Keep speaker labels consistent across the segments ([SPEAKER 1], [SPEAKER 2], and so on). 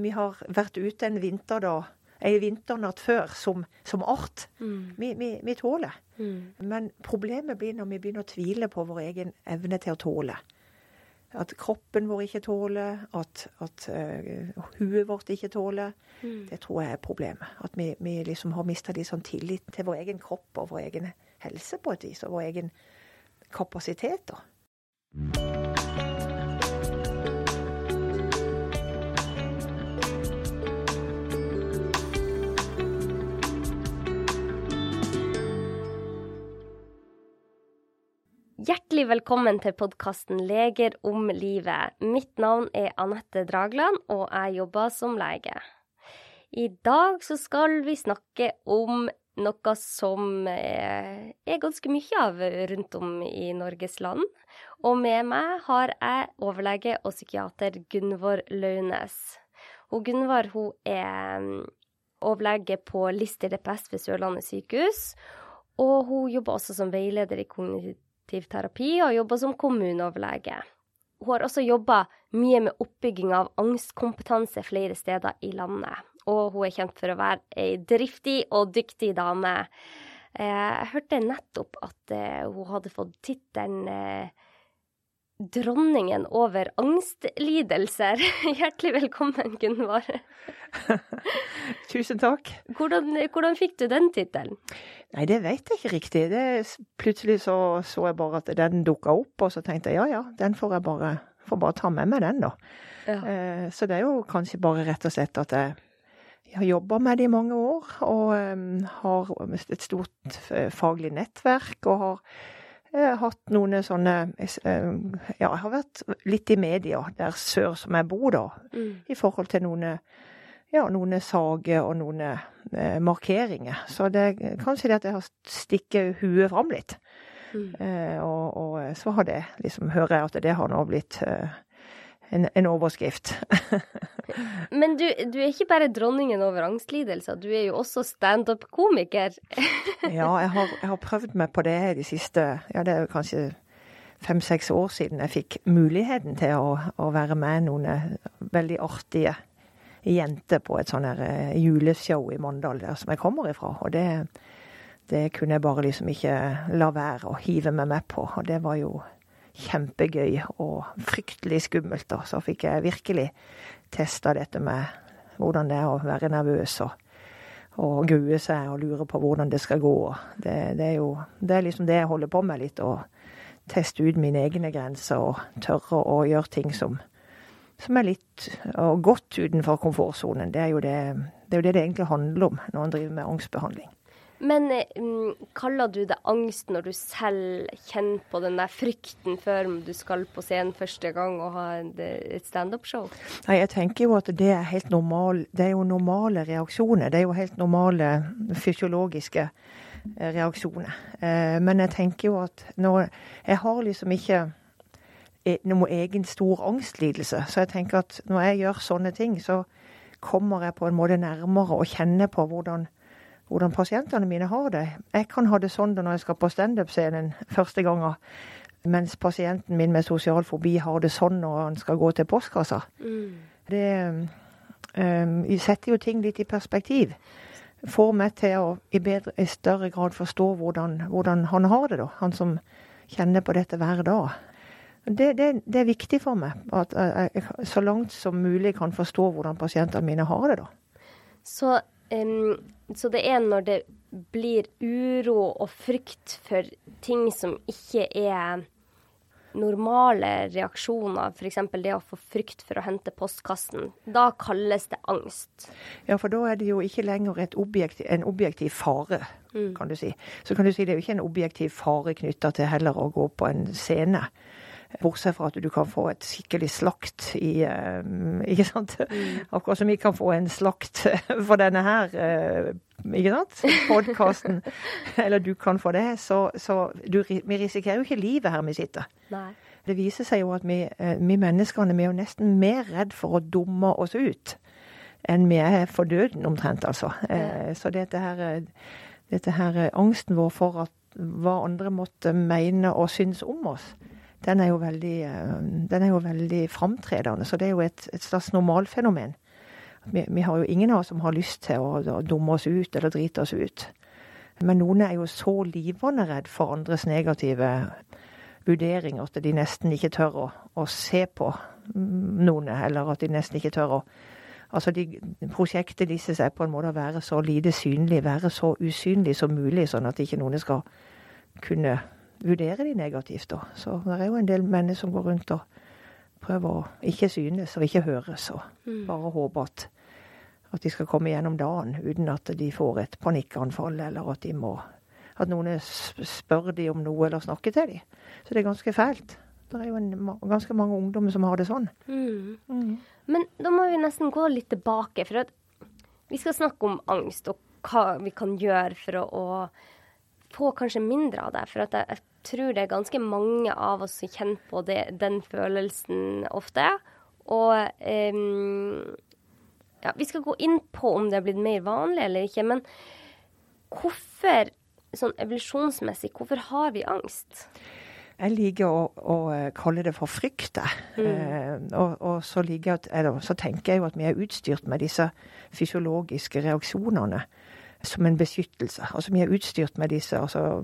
[SPEAKER 1] Vi har vært ute en vinter da, ei vinternatt før som, som art.
[SPEAKER 2] Mm.
[SPEAKER 1] Vi, vi, vi tåler.
[SPEAKER 2] Mm.
[SPEAKER 1] Men problemet blir når vi begynner å tvile på vår egen evne til å tåle. At kroppen vår ikke tåler, at, at uh, huet vårt ikke tåler.
[SPEAKER 2] Mm.
[SPEAKER 1] Det tror jeg er problemet. At vi, vi liksom har mista litt sånn tillit til vår egen kropp og vår egen helse på et vis, og vår egen kapasitet. da.
[SPEAKER 2] Hjertelig velkommen til podkasten Leger om livet. Mitt navn er Anette Dragland, og jeg jobber som lege. I dag så skal vi snakke om noe som eh, er ganske mye av rundt om i Norges land. Og med meg har jeg overlege og psykiater Gunvor Launes. Gunvor hun er mm, overlege på Lister DPS ved Sørlandet sykehus. Og hun jobber også som veileder i kognitiv terapi og jobber som kommuneoverlege. Hun har også jobba mye med oppbygging av angstkompetanse flere steder i landet. Og hun er kjent for å være ei driftig og dyktig dame. Eh, Jeg hørte nettopp at eh, hun hadde fått tittelen eh, Dronningen over angstlidelser. Hjertelig velkommen, Gunvor.
[SPEAKER 1] Tusen takk.
[SPEAKER 2] Hvordan, hvordan fikk du den tittelen?
[SPEAKER 1] Nei, det vet jeg ikke riktig. Det, plutselig så, så jeg bare at den dukka opp, og så tenkte jeg ja ja, den får jeg bare, får bare ta med meg den, da.
[SPEAKER 2] Ja.
[SPEAKER 1] Eh, så det er jo kanskje bare rett og slett at jeg, jeg har jobba med det i mange år, og um, har et stort eh, faglig nettverk, og har eh, hatt noen sånne eh, Ja, jeg har vært litt i media der sør som jeg bor, da,
[SPEAKER 2] Mm.
[SPEAKER 1] i forhold til noen ja, noen sager og noen eh, markeringer. Så det kanskje det at jeg har stikket huet fram litt.
[SPEAKER 2] Mm.
[SPEAKER 1] Eh, og, og så har det liksom, hører jeg at det har nå blitt eh, en, en overskrift.
[SPEAKER 2] Men du, du er ikke bare dronningen over angstlidelser, du er jo også standup-komiker.
[SPEAKER 1] ja, jeg har, jeg har prøvd meg på det de siste Ja, det er kanskje fem-seks år siden jeg fikk muligheten til å, å være med noen eh, veldig artige jenter på et sånn eh, juleshow i Mandal, der som jeg kommer ifra. Og det, det kunne jeg bare liksom ikke la være å hive meg med på. Og det var jo kjempegøy og fryktelig skummelt. Og Så fikk jeg virkelig testa dette med hvordan det er å være nervøs og, og grue seg og lure på hvordan det skal gå. Det, det, er jo det er liksom det jeg holder på med litt. Å teste ut mine egne grenser og tørre å gjøre ting som, som er litt og godt utenfor komfortsonen. Det er jo det, det er jo det det egentlig handler om når en driver med angstbehandling.
[SPEAKER 2] Men eh, mm, kaller du det angst når du selv kjenner på den der frykten før du skal på scenen første gang og ha et standup-show?
[SPEAKER 1] Nei, jeg tenker jo at det er helt normal, det er jo normale reaksjoner. Det er jo helt normale fysiologiske eh, reaksjoner. Eh, Men jeg tenker jo at når Jeg har liksom ikke noen noe egen stor angstlidelse, så jeg tenker at når jeg gjør sånne ting, så kommer jeg på en måte nærmere og kjenner på hvordan, hvordan pasientene mine har det. Jeg kan ha det sånn når jeg skal på standup-scenen første gangen, mens pasienten min med sosial fobi har det sånn når han skal gå til postkassa.
[SPEAKER 2] Mm.
[SPEAKER 1] Det um, setter jo ting litt i perspektiv. Får meg til å i, bedre, i større grad forstå hvordan, hvordan han har det, da. Han som kjenner på dette hver dag. Det, det, det er viktig for meg at jeg så langt som mulig kan forstå hvordan pasientene mine har det, da.
[SPEAKER 2] Så, em, så det er når det blir uro og frykt for ting som ikke er normale reaksjoner, f.eks. det å få frykt for å hente postkassen, da kalles det angst.
[SPEAKER 1] Ja, for da er det jo ikke lenger objektiv, en objektiv fare,
[SPEAKER 2] Mm.
[SPEAKER 1] kan du si. Så kan du si det er jo ikke en objektiv fare knytta til heller å gå på en scene. Bortsett fra at du kan få et skikkelig slakt i eh, Ikke sant? Akkurat som vi kan få en slakt for denne her, eh, ikke sant? Podkasten. Eller du kan få det. Så, så du, vi risikerer jo ikke livet her vi sitter.
[SPEAKER 2] Nei.
[SPEAKER 1] Det viser seg jo at vi, eh, vi menneskene vi er jo nesten mer redd for å dumme oss ut enn vi er for døden, omtrent, altså. Ja. Så dette her, dette her angsten vår for at hva andre måtte mene og synes om oss, den er jo veldig, eh, den er jo veldig framtredende. Så det er jo et, et slags normalfenomen. Vi, vi har jo ingen av oss som har lyst til å, å dumme oss ut eller drite oss ut. Men noen er jo så livende redd for andres negative vurderinger at de nesten ikke tør å, å se på noen, eller at de nesten ikke tør å Altså de, Prosjektet disse seg på en måte å være så lite synlig, være så usynlig som mulig, sånn at ikke noen skal kunne vurdere de negativt. da. Så det er jo en del mennesker som går rundt og prøver å ikke synes og ikke høres, og mm. bare håper at, at de skal komme gjennom dagen uten at de får et panikkanfall, eller at de må at noen spør de om noe eller snakker til dem. Så det er ganske fælt. Det er jo en, ganske mange ungdommer som har det sånn. Mm.
[SPEAKER 2] Mm. Men da må vi nesten gå litt tilbake, for at vi skal snakke om angst og hva vi kan gjøre for å, å få kanskje mindre av det. For at jeg, tror det er ganske mange av oss som kjenner på det, den følelsen ofte. Og um, ja, vi skal gå inn på om det er blitt mer vanlig eller ikke. Men hvorfor, sånn evolusjonsmessig, hvorfor har vi angst?
[SPEAKER 1] Jeg liker å, å, eh, kalle det for frykt. Mm. Eh, og, og så, at, eller, så, tenker jeg jo at vi er utstyrt med disse fysiologiske reaksjonene som en beskyttelse. Altså vi er utstyrt med disse, altså,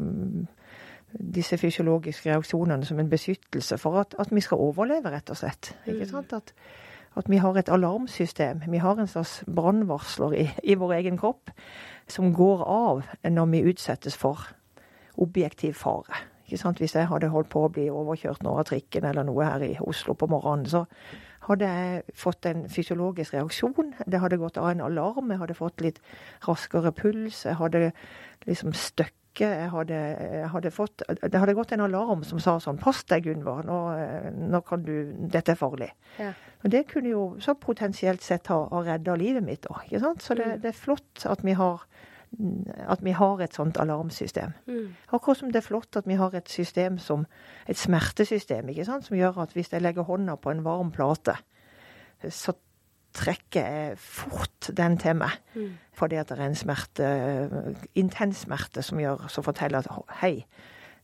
[SPEAKER 1] disse fysiologiske reaksjonene som en beskyttelse for at, at vi skal overleve, rett og slett. Ikke mm. sant? At, at vi har et alarmsystem. Vi har en slags brannvarsler i, i vår egen kropp som går av når vi utsettes for objektiv fare. Ikke sant? Hvis jeg hadde holdt på å bli overkjørt nå av trikken eller noe her i Oslo på morgenen, så hadde jeg fått en fysiologisk reaksjon. Det hadde gått av en alarm. Jeg hadde fått litt raskere puls. Jeg hadde liksom støkket. Jeg hadde, hadde fått Det hadde gått en alarm som sa sånn Pass deg, Gunvor. Nå, nå, kan du Dette er farlig. Ja. Og det kunne jo så potensielt sett ha, ha redda livet mitt òg. Så det, mm. det, er flott at vi har at vi har et sånt alarmsystem. Mm. Akkurat som det er flott at vi har et system som et smertesystem, ikke sant? som gjør at hvis jeg legger hånda på en varm plate, så trekker jeg fort den til meg. Mm. Fordi at det er en smerte, intens smerte, som, gjør, som forteller at hei,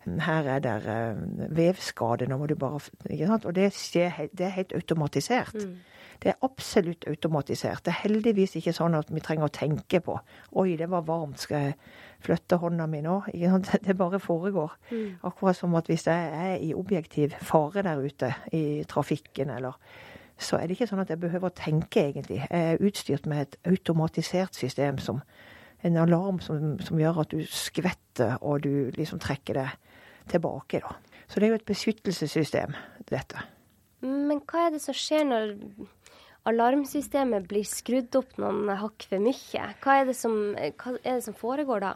[SPEAKER 1] her er det uh, vevskade, nå må du bare ikke sant? Og det, skjer, det er helt automatisert. Mm. Det er absolutt automatisert. Det er heldigvis ikke sånn at vi trenger å tenke på Oi, det var varmt, skal jeg flytte hånda mi nå? Det bare foregår. Mm. Akkurat som at hvis jeg er i objektiv fare der ute i trafikken eller så er det ikke sånn at jeg behøver å tenke, egentlig. Jeg er utstyrt med et automatisert system som en alarm som, som gjør at du skvetter, og du liksom trekker det tilbake, da. Så det er jo et beskyttelsessystem, dette.
[SPEAKER 2] Men hva er det som skjer når alarmsystemet blir skrudd opp noen hakk for mye. Hva er, som, hva er, det som, foregår da?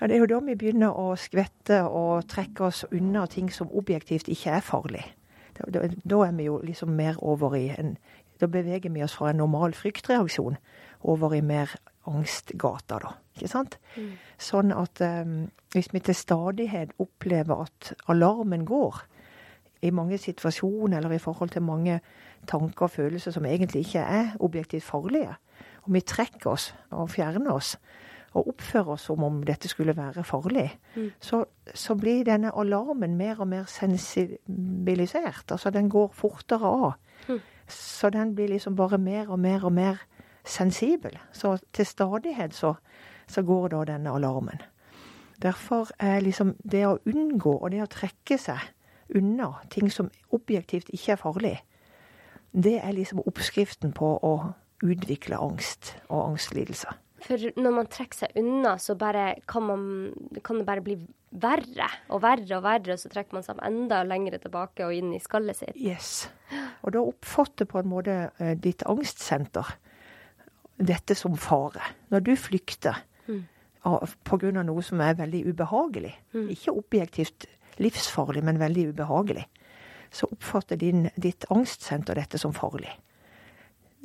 [SPEAKER 1] Ja, Det er jo da vi begynner å skvette og trekke oss unna ting som objektivt ikke er farlig. Da, da, er vi jo liksom mer over i en Da beveger vi oss fra en normal fryktreaksjon over i mer angstgata, da. Ikke sant? Mm. Sånn at um, hvis vi til stadighet opplever at alarmen går, i mange situasjoner eller i forhold til mange tanker og følelser som egentlig ikke er objektivt farlige. Og vi trekker oss og fjerner oss og oppfører oss som om dette skulle være farlig, mm. så, så, blir denne alarmen mer og mer sensibilisert. Altså den går fortere av. Mm. Så den blir liksom bare mer og mer og mer sensibel. Så til stadighet så, så går da denne alarmen. Derfor er liksom det å unngå og det å trekke seg unna ting som objektivt ikke er farlig, det er liksom oppskriften på å utvikle angst og angstlidelser.
[SPEAKER 2] For når man trekker seg unna, så kan, man, kan, det bare bli verre og verre og verre, og så trekker man seg enda lenger tilbake og inn i skallet sitt.
[SPEAKER 1] Yes. Og da oppfatter på en måte uh, ditt angstsenter dette som fare. Når du flykter mm. pga. noe som er veldig ubehagelig, mm. ikke objektivt livsfarlig, men veldig ubehagelig, så oppfatter din, ditt angstsenter dette som farlig.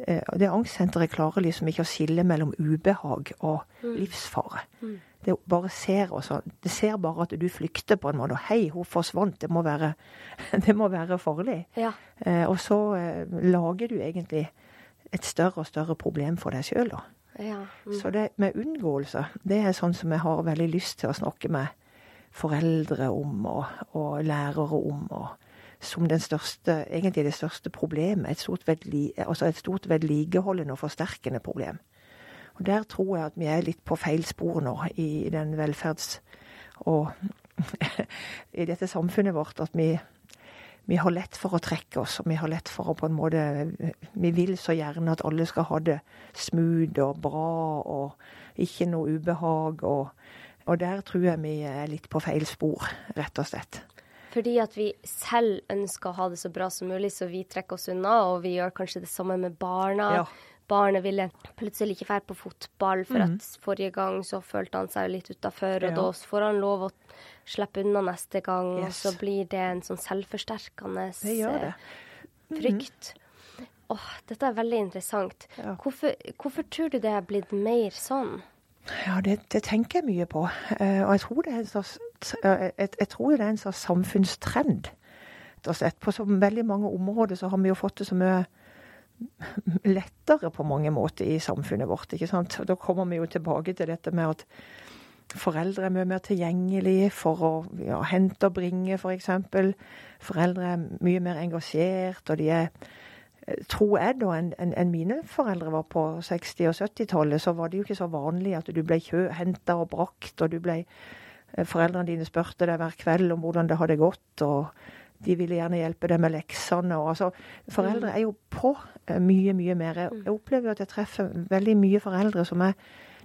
[SPEAKER 1] Eh, det angstsenteret klarer liksom ikke å skille mellom ubehag og mm. livsfare. Mm. Det bare ser også, det ser bare at du flykter på en måte. Og 'Hei, hun forsvant. Det må være, det må være farlig.' Ja. Eh, og så eh, lager du egentlig et større og større problem for deg sjøl, da. Ja. Mm. Så det med unngåelse, det er sånn som jeg har veldig lyst til å snakke med foreldre om og, og lærere om. og som største, egentlig det største problemet. Et stort, vedli, altså et stort vedlikeholdende og forsterkende problem. Og Der tror jeg at vi er litt på feil spor nå i den velferds- og i dette samfunnet vårt. At vi, vi har lett for å trekke oss, og vi har lett for å på en måte Vi vil så gjerne at alle skal ha det smooth og bra og ikke noe ubehag. og og der tror jeg vi er litt på feil spor, rett og slett.
[SPEAKER 2] Fordi at vi selv ønsker å ha det så bra som mulig, så vi trekker oss unna. Og vi gjør kanskje det samme med barna. Ja. Barnet ville plutselig ikke dra på fotball, for mm. at forrige gang så følte han seg litt utafor, og ja. da får han lov å slippe unna neste gang. Yes. Og så blir det en sånn selvforsterkende det det. Mm. frykt. Åh, dette er veldig interessant. Ja. Hvorfor, hvorfor tror du det er blitt mer sånn?
[SPEAKER 1] Ja, det, det, tenker jeg mye på. Uh, og jeg tror, det er en slags, uh, jeg, tror det er en slags samfunnstrend. På så veldig mange områder så har vi jo fått det så mye lettere på mange måter i samfunnet vårt. ikke sant? Og Da kommer vi jo tilbake til dette med at foreldre er mye mer tilgjengelige for å ja, hente og bringe, f.eks. For foreldre er mye mer engasjert, og de er tror jeg, da, enn en, en mine foreldre var på 60- og 70-tallet, så var det jo ikke så vanlig at du ble henta og brakt, og du ble eh, Foreldrene dine spurte deg hver kveld om hvordan det hadde gått, og de ville gjerne hjelpe deg med leksene. Og, altså, foreldre er jo på eh, mye, mye mer. Jeg mm. opplever at jeg treffer veldig mye foreldre som er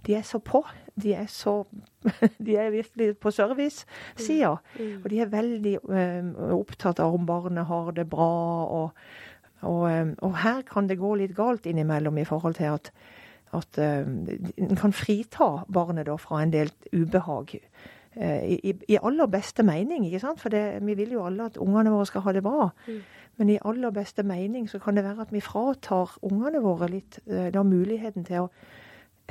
[SPEAKER 1] de er så på. De er så De er virkelig på service-sida. Mm. mm. Og de er veldig um, opptatt av om barnet har det bra. og og, eh, og, her kan det gå litt galt innimellom i forhold til at, at en kan frita barnet da fra en del ubehag. Uh, i, I aller beste mening, ikke sant? For det, vi vil jo alle at ungene våre skal ha det bra. Mm. Men i aller beste mening så kan det være at vi fratar ungene våre litt uh, da muligheten til å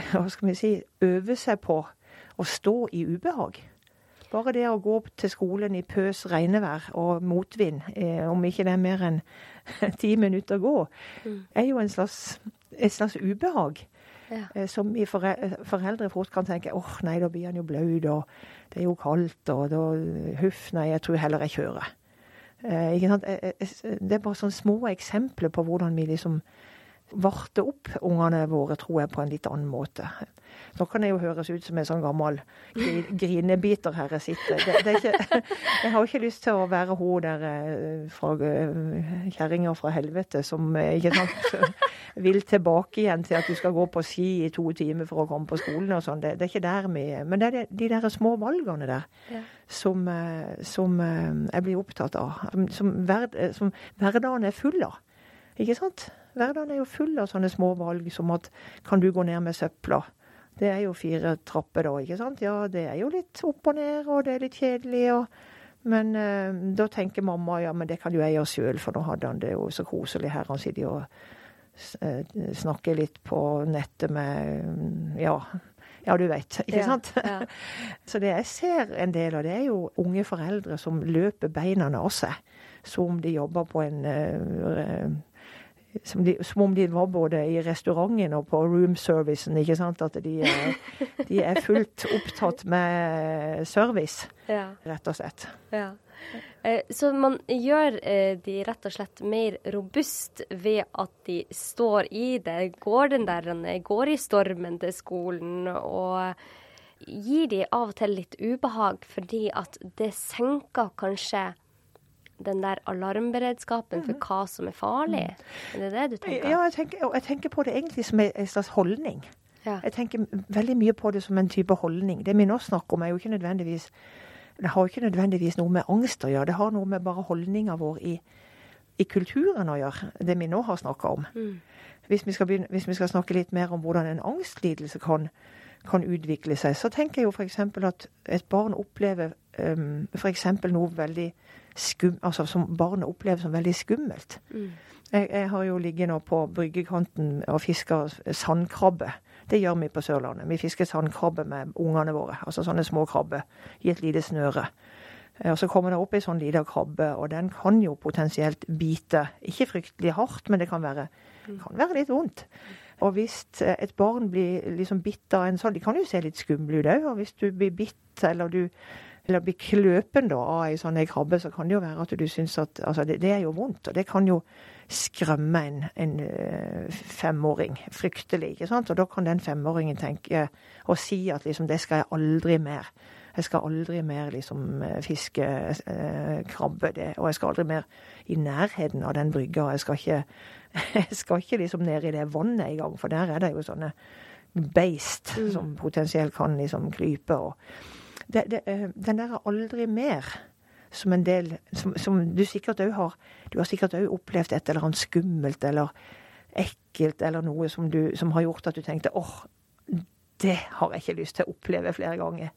[SPEAKER 1] hva skal vi si, øve seg på å stå i ubehag. Bare det å gå opp til skolen i pøs regnevær og motvind, eh, om ikke det er mer enn ti minutter å gå, mm. er jo slags, et slags ubehag. Ja. Eh, som vi foreldre fort kan tenke åh oh, nei, da blir han jo blaut, og det er jo kaldt, og da huff, nei, jeg tror heller jeg kjører. Eh? Eh, eh, det er bare sånne små eksempler på hvordan vi liksom varte opp ungene våre, tror jeg, på en litt annen måte. Nå kan jeg jo høres ut som en sånn gammel grinebiter her jeg sitter. Det, det ikke, jeg har jo ikke lyst til å være hun der eh, fra eh, kjerringa fra helvete som eh, ikke sant, vil tilbake igjen til at du skal gå på ski i to timer for å komme på skolen og sånn. Det, det, er ikke der vi Men det er de der små valgene der ja. som, som, jeg blir opptatt av. Som, verd, som hverdagen er full av. Ikke sant? Hverdagen er jo full av sånne små valg som at kan du gå ned med søpla? Det er jo fire trapper da, ikke sant. Ja, det er jo litt opp og ned, og det er litt kjedelig. og men eh, da tenker mamma ja, men det kan jo jeg gjøre sjøl, for nå hadde han det jo så koselig her. Han sitter jo og eh, snakker litt på nettet med Ja, ja du vet, ikke ja, sant? Ja. så det jeg ser en del av, det er jo unge foreldre som løper beina av seg som de jobber på en uh, som, de, som, om de var både i restauranten og på roomservicen. ikke sant? At de, de er fullt opptatt med service, ja. rett og slett. Ja.
[SPEAKER 2] Eh, så man gjør eh, de rett og slett mer robust ved at de står i det, går den der, går i stormen til skolen og gir de av og til litt ubehag fordi at det senker kanskje den der alarmberedskapen for mhm. hva som er farlig? Er det det du tenker?
[SPEAKER 1] Ja, jeg tenker, jeg tenker på det egentlig som en slags holdning. Ja. Jeg tenker veldig mye på det som en type holdning. Det vi nå snakker om, er jo ikke nødvendigvis det har jo ikke nødvendigvis noe med angst å gjøre. Det har noe med bare holdninga vår i, i, kulturen å gjøre, det vi nå har snakka om. Mm. Hvis, vi begynne, hvis, vi skal snakke litt mer om hvordan en angstlidelse kan, kan utvikle seg, så tenker jeg jo f.eks. at et barn opplever um, f.eks. noe veldig skum, altså, som barnet opplever som veldig skummelt. Mm. Jeg, jeg, har jo ligget nå på bryggekanten og fiska sandkrabbe. Det gjør vi på Sørlandet. Vi fisker sandkrabbe med ungene våre. Altså sånne små krabber i et lite snøre. Og Så kommer det opp ei sånn lita krabbe, og den kan jo potensielt bite. Ikke fryktelig hardt, men det kan være, mm. kan være litt vondt. Og hvis et barn blir liksom bitt av en sånn De kan jo se litt skumle ut òg. Og hvis du blir bitt, eller du eller bli kløpen da, av ei sånn krabbe, så kan det jo være at du syns at altså det, det, er jo vondt. Og det kan jo skremme en, en femåring fryktelig. ikke sant? Og da kan den femåringen tenke og si at liksom det skal jeg aldri mer. Jeg skal aldri mer liksom fiske eh, krabbe, det, og jeg skal aldri mer i nærheten av den brygga. Jeg skal ikke, jeg skal ikke liksom ned i det vannet engang, for der er det jo sånne beist mm. som potensielt kan liksom klype. og det, det, den Den er aldri mer som en del Som, som du sikkert òg har Du har sikkert òg opplevd et eller annet skummelt eller ekkelt eller noe som, du, som har gjort at du tenkte åh, det har jeg ikke lyst til å oppleve flere ganger.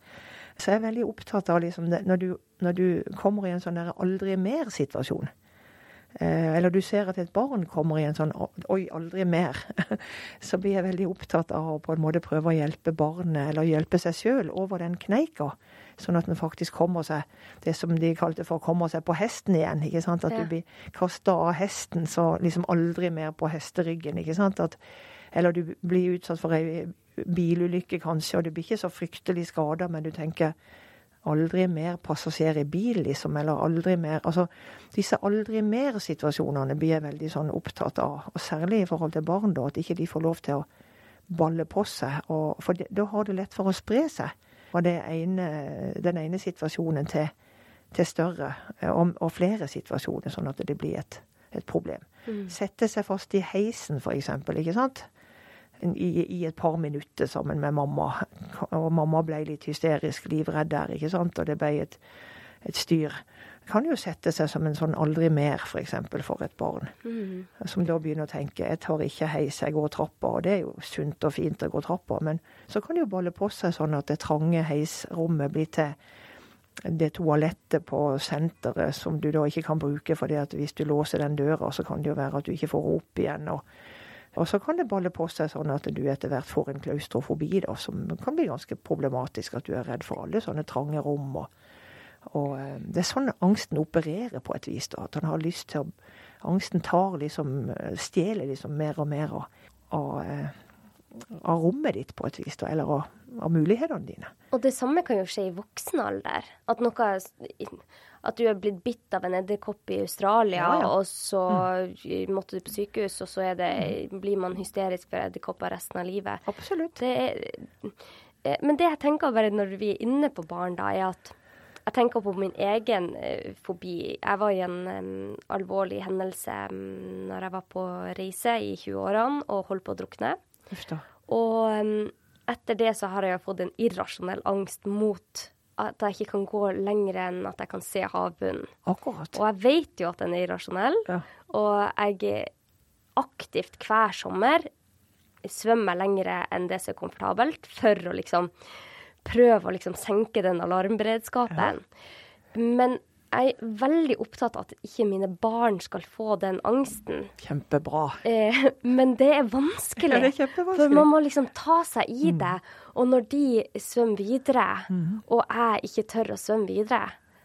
[SPEAKER 1] Så jeg er veldig opptatt av liksom det, når, du, når du kommer i en sånn aldri mer-situasjon. Eh, eller du ser at et barn kommer i en sånn 'oi, aldri mer', så blir jeg veldig opptatt av å på en måte prøve å hjelpe barnet, eller hjelpe seg sjøl, over den kneika. Sånn at en faktisk kommer seg det som de kalte for å komme seg på hesten igjen. ikke sant? At ja. du blir kasta av hesten, så liksom aldri mer på hesteryggen. ikke sant? At, eller du blir utsatt for ei bilulykke, kanskje, og du blir ikke så fryktelig skada, men du tenker aldri mer passasjer i bil, liksom, eller aldri mer Altså, disse aldri mer-situasjonene blir jeg veldig sånn opptatt av, og særlig i forhold til barn, da, at ikke de får lov til å balle på seg, og, for de, da har det lett for å spre seg fra den ene situasjonen til, til større, og, og, flere situasjoner, sånn at det blir et, et problem. Mm. Sette seg fast i heisen, for eksempel, ikke sant i, i, et par minutter sammen med mamma. Og mamma ble litt hysterisk livredd der, ikke sant. Og det ble et, et styr. Kan jo sette seg som en sånn aldri mer, f.eks. For, eksempel, for et barn. Mm. Som da begynner å tenke jeg tar ikke heis, jeg går trappa. Og det er jo sunt og fint å gå trappa, men så kan det jo balle på seg sånn at det trange heisrommet blir til det toalettet på senteret som du da ikke kan bruke, fordi at hvis du låser den døra, så kan det jo være at du ikke får opp igjen. og og så kan det balle på seg sånn at du etter hvert får en klaustrofobi, da, som kan bli ganske problematisk. At du er redd for alle sånne trange rom. Og, og eh, det er sånn angsten opererer på et vis. da, At han har lyst til å Angsten tar liksom Stjeler liksom mer og mer av, eh, av rommet ditt på et vis, da, eller av, av mulighetene dine.
[SPEAKER 2] Og det samme kan jo skje i voksen alder. At noe at du er blitt bitt av en edderkopp i Australia, ja, ja. og så mm. måtte du på sykehus, og så det, blir man hysterisk for edderkopper resten av livet.
[SPEAKER 1] Absolutt.
[SPEAKER 2] Det er, eh, men det jeg tenker bare når vi er inne på barn, da, er at jeg tenker på min egen uh, fobi. Jeg var i en um, alvorlig hendelse um, når jeg var på reise i 20-årene og holdt på å drukne. Og um, etter det så har jeg fått en irrasjonell angst mot at jeg ikke kan gå lenger enn at jeg kan se havbunnen.
[SPEAKER 1] Akkurat.
[SPEAKER 2] Og jeg vet jo at den er irrasjonell, ja. og jeg aktivt hver sommer svømmer lenger enn det som er komfortabelt, for å liksom prøve å liksom senke den alarmberedskapen. Ja. Men jeg er veldig opptatt av at ikke mine barn skal få den angsten.
[SPEAKER 1] Kjempebra.
[SPEAKER 2] Eh, men det er vanskelig. Ja, det er kjempevanskelig. For man må liksom ta seg i mm. det. Og når de svømmer videre, mm. og jeg ikke tør å svømme videre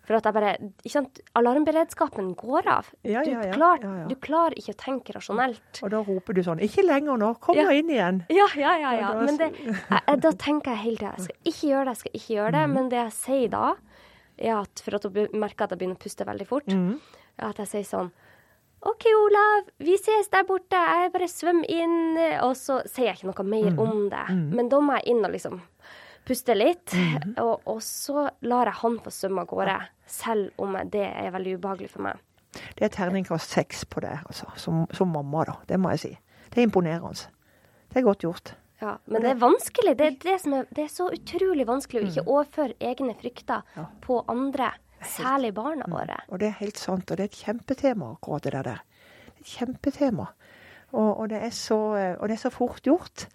[SPEAKER 2] for at jeg bare, ikke sant, Alarmberedskapen går av.
[SPEAKER 1] Ja, ja,
[SPEAKER 2] ja, du, klar, du, klarer ikke å tenke rasjonelt.
[SPEAKER 1] Og da roper du sånn 'Ikke lenger nå! Kom nå inn igjen!'
[SPEAKER 2] Ja, ja, ja. ja. Men det, jeg, da tenker jeg hele tida 'Jeg skal ikke gjøre det, jeg skal ikke gjøre det'. Mm. Men det jeg sier da, er at for at hun merker at jeg begynner å puste veldig fort, mm. at jeg sier sånn OK, Olav, vi ses der borte. Jeg bare svømmer inn. Og så sier jeg ikke noe mer mm. om det. Mm. Men da må jeg inn og liksom puste litt. Mm. Og, og, så lar jeg han få svømme av gårde, selv om det er veldig ubehagelig for meg.
[SPEAKER 1] Det er terningkast seks på det, altså. Som, som mamma, da. Det må jeg si. Det er imponerende. Det er godt gjort.
[SPEAKER 2] Ja, Men det er vanskelig. Det er, det er, det er så utrolig vanskelig å ikke mm. overføre egne frykter ja. på andre. Særlig barna mm. våre.
[SPEAKER 1] Og det er helt sant. Og det er et kjempetema, akkurat det der. Det er et kjempetema. Og, og, det så, og, det er så, fort gjort.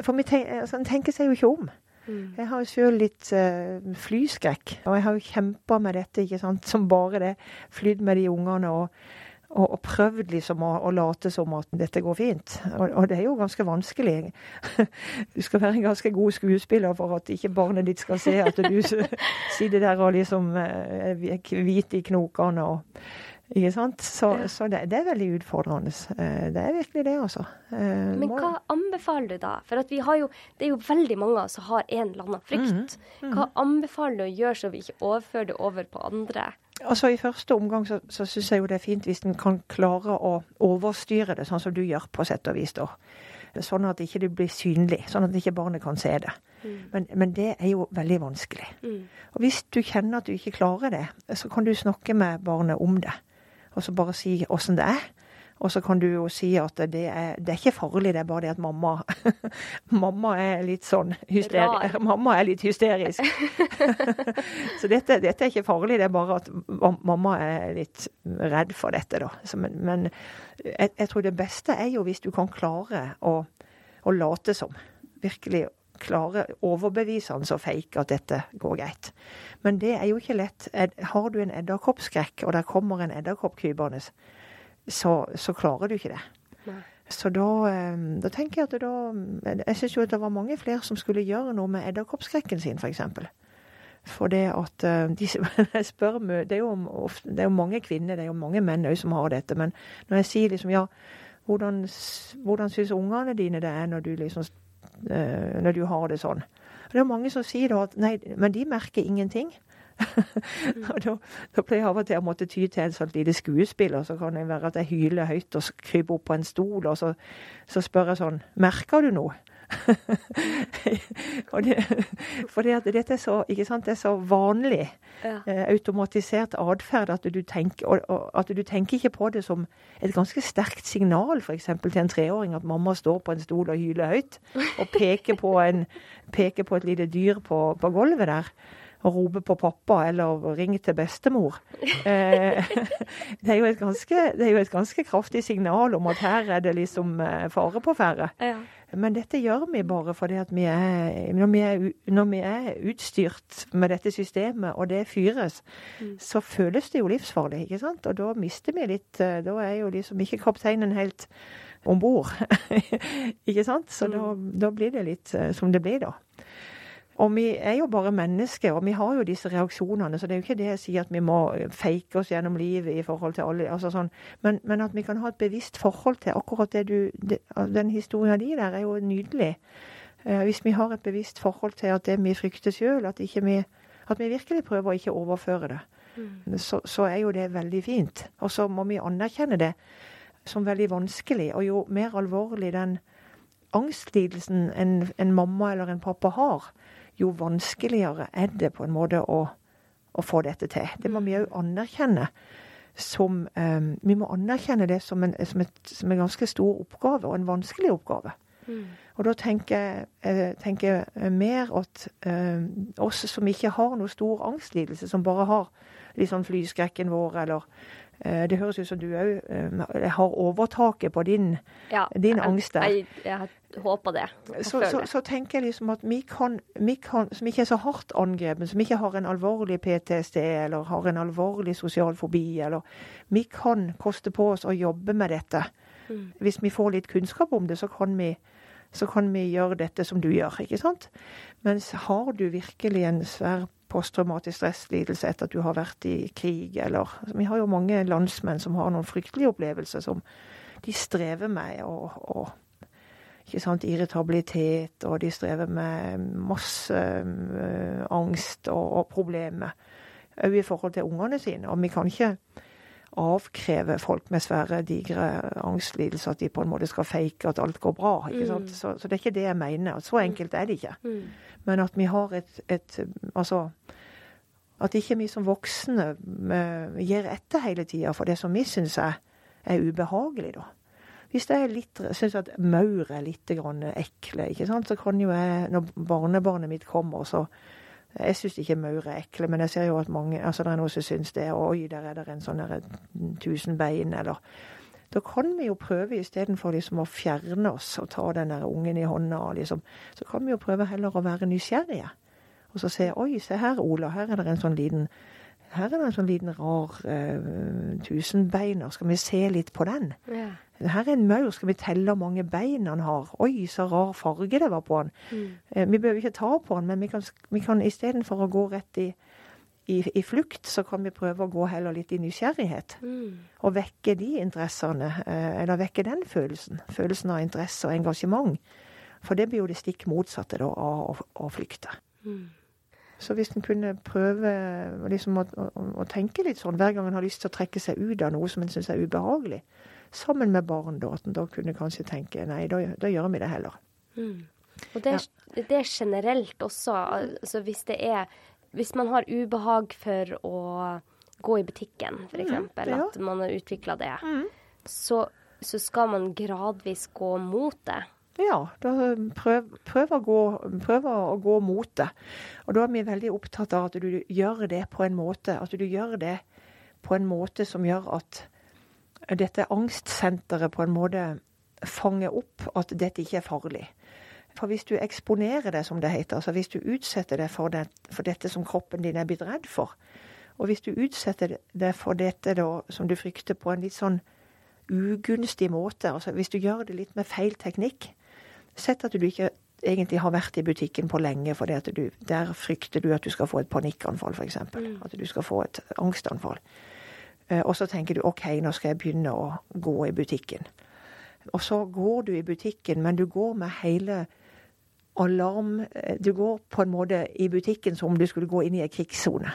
[SPEAKER 1] For vi tenker, altså, en tenker seg jo ikke om. Mm. Jeg har jo sjøl litt uh, flyskrekk, og jeg har jo kjempa med dette ikke sant, som bare det. Flydd med de ungene. og og, og prøvd liksom å, å, late som at dette går fint. Og, og, det er jo ganske vanskelig. Du skal være en ganske god skuespiller for at ikke barnet ditt skal se at du sitter der og liksom er eh, hvit i knokene. og Ikke sant? Så, så det, det er veldig utfordrende. Eh, Det er virkelig det, altså. Eh,
[SPEAKER 2] Men hva anbefaler du da? For vi har jo, det er jo veldig mange som har en eller annen frykt.
[SPEAKER 1] Mhm.
[SPEAKER 2] Hva anbefaler du å gjøre så vi ikke overfører det over på andre?
[SPEAKER 1] Altså I første omgang så, så syns jeg jo det er fint hvis en kan klare å overstyre det, sånn som du gjør på sett og vis. da. Sånn at ikke det blir synlig, sånn at ikke barnet kan se det. Men, men det er jo veldig vanskelig.
[SPEAKER 2] Mm.
[SPEAKER 1] Og hvis du kjenner at du ikke klarer det, så kan du snakke med barnet om det. Og så bare si åssen det er. Og så kan du jo si at det er, det er ikke farlig, det er bare det at mamma Mamma er litt sånn
[SPEAKER 2] hysterisk.
[SPEAKER 1] Mamma er litt hysterisk. så dette, dette er ikke farlig, det er bare at mamma er litt redd for dette, da. Så, men men jeg, jeg tror det beste er jo hvis du kan klare å, å late som. Virkelig klare overbevisende og fake at dette går greit. Men det er jo ikke lett. Har du en edderkoppskrekk, og der kommer en edderkopp krypende, så, så klarer du ikke det.
[SPEAKER 2] Nei.
[SPEAKER 1] Så da, eh, da tenker jeg at da Jeg syns jo at det var mange flere som skulle gjøre noe med edderkoppskrekken sin, f.eks. For, for det at eh, de, jeg spør det, er jo ofte, det er jo mange kvinner, det er jo mange menn òg som har dette. Men når jeg sier liksom ja, hvordan, hvordan syns ungene dine det er når du liksom eh, når du har det sånn? Det er mange som sier da at nei, men de merker ingenting. Og da, da pleier jeg av og til å måtte ty til et sånt lite skuespill, og så kan det være at jeg hyler høyt og kryper opp på en stol, og så, så spør jeg sånn Merker du noe? for dette er så, sant, det er så vanlig
[SPEAKER 2] Ja.
[SPEAKER 1] eh, automatisert atferd at du tenker og, og at du tenker ikke på det som et ganske sterkt signal f.eks. til en treåring at mamma står på en stol og hyler høyt og peker på, en, peker på et lite dyr på, på gulvet der. Og rope på pappa eller ringe til bestemor. Eh, det, er jo et ganske, det er jo et ganske kraftig signal om at her er det liksom eh, fare på ferde.
[SPEAKER 2] Ja.
[SPEAKER 1] Men dette gjør vi bare fordi at vi er når vi er, når vi er utstyrt med dette systemet, og det fyres, så føles det jo livsfarlig, ikke sant? Og da mister vi litt eh, Da er jo liksom ikke kapteinen helt om bord. ikke sant? Så da, da blir det litt som det blir, da. Og vi er jo bare mennesker, og vi har jo disse reaksjonene, så det er jo ikke det jeg sier at vi må fake oss gjennom livet i forhold til alle altså sånn, men, men at vi kan ha et bevisst forhold til akkurat det du det, Den historien din der er jo nydelig. Eh, hvis vi har et bevisst forhold til at det vi frykter sjøl, at, at vi virkelig prøver å ikke overføre det, så, så er jo det veldig fint. Og så må vi anerkjenne det som veldig vanskelig, og jo mer alvorlig den angstlidelsen en, en mamma eller en pappa har, jo vanskeligere er det på en måte å, å få dette til. Det må vi òg anerkjenne. Som, um, vi må anerkjenne det som en, som, et, som en ganske stor oppgave, og en vanskelig oppgave. Og da tenker jeg eh, mer at eh, oss som ikke har noe stor angstlidelse, som bare har sånn flyskrekken vår, eller Det høres ut som du òg eh, har overtaket på din
[SPEAKER 2] Ja,
[SPEAKER 1] Din angst der.
[SPEAKER 2] Jeg, jeg, håper det. Jeg
[SPEAKER 1] så, så, så tenker jeg liksom at vi kan, vi kan, som ikke er så hardt angrepet, som ikke har en alvorlig PTSD eller har en alvorlig sosial fobi, eller Vi kan koste på oss å jobbe med dette.
[SPEAKER 2] Mm.
[SPEAKER 1] Hvis vi får litt kunnskap om det, så kan vi så kan vi gjøre dette som du gjør, ikke sant? Mens har du virkelig en svær posttraumatisk stresslidelse etter at du har vært i krig, eller altså, Vi har jo mange landsmenn som har noen fryktelige opplevelser som de strever med og, og ikke sant, irritabilitet, og de strever med masse ø, angst og, og problemer. Òg i forhold til ungene sine. Og vi kan ikke avkreve folk med svære, digre angstlidelser at de på en måte skal fake at alt går bra. ikke sant? Så, så det er ikke det jeg mener. Så enkelt er det ikke.
[SPEAKER 2] Mm.
[SPEAKER 1] Men at vi har et, et Altså at ikke vi som voksne eh, gir etter hele tida for det som vi syns er, er ubehagelig, da. Hvis jeg litt, syns at maur er litt grann ekle, ikke sant, så kan jo jeg, når barnebarnet mitt kommer, så Jeg syns ikke maur er ekle, men jeg ser jo at mange altså det er noen som syns det. Oi, der er det en sånn der tusen bein, eller Da kan vi jo prøve istedenfor liksom å fjerne oss og ta den der ungen i hånda, liksom, så kan vi jo prøve heller å være nysgjerrige. Og så se Oi, se her, Ola. Her er det en sånn liten her er det en sånn liten rar uh, tusenbeiner. Skal vi se litt på den?
[SPEAKER 2] Ja.
[SPEAKER 1] Her er en maur. Skal vi telle hvor mange bein han har? Oi, så rar farge det var på han.
[SPEAKER 2] Mm.
[SPEAKER 1] Eh, vi behøver ikke ta på han, men vi kan, vi kan istedenfor å gå rett i, i, i, flukt, så kan vi prøve å gå heller litt i nysgjerrighet. Mm. Og vekke de interessene, eh, eller vekke den følelsen. Følelsen av interesse og engasjement. For det blir jo det stikk motsatte da, av å, å flykte. Mm. Så hvis en kunne prøve liksom, å, å, å, tenke litt sånn hver gang en har lyst til å trekke seg ut av noe som en syns er ubehagelig, sammen med barn, da, at en da kunne kanskje tenke nei, da, da gjør vi det heller. Mm.
[SPEAKER 2] Og det, ja. det, er generelt også, altså hvis det er Hvis man har ubehag for å gå i butikken, f.eks., mm, ja. at man har utvikla det, mm. så, så skal man gradvis gå mot det.
[SPEAKER 1] Ja, da prøv, prøv, å gå, prøv, å gå, mot det. Og da er vi veldig opptatt av at du gjør det på en måte at du gjør det på en måte som gjør at dette angstsenteret på en måte fanger opp at dette ikke er farlig. For hvis du eksponerer det, som det heter, altså hvis du utsetter deg for, det, for dette som kroppen din er blitt redd for, og hvis du utsetter deg for dette da, som du frykter på en litt sånn ugunstig måte, altså hvis du gjør det litt med feil teknikk, Sett at du ikke egentlig har vært i butikken på lenge fordi at du, der frykter du at du skal få et panikkanfall, f.eks. Mm. At du skal få et angstanfall. Eh, og så tenker du OK, nå skal jeg begynne å gå i butikken. Og så går du i butikken, men du går med hele alarm eh, Du går på en måte i butikken som om du skulle gå inn i en krigssone.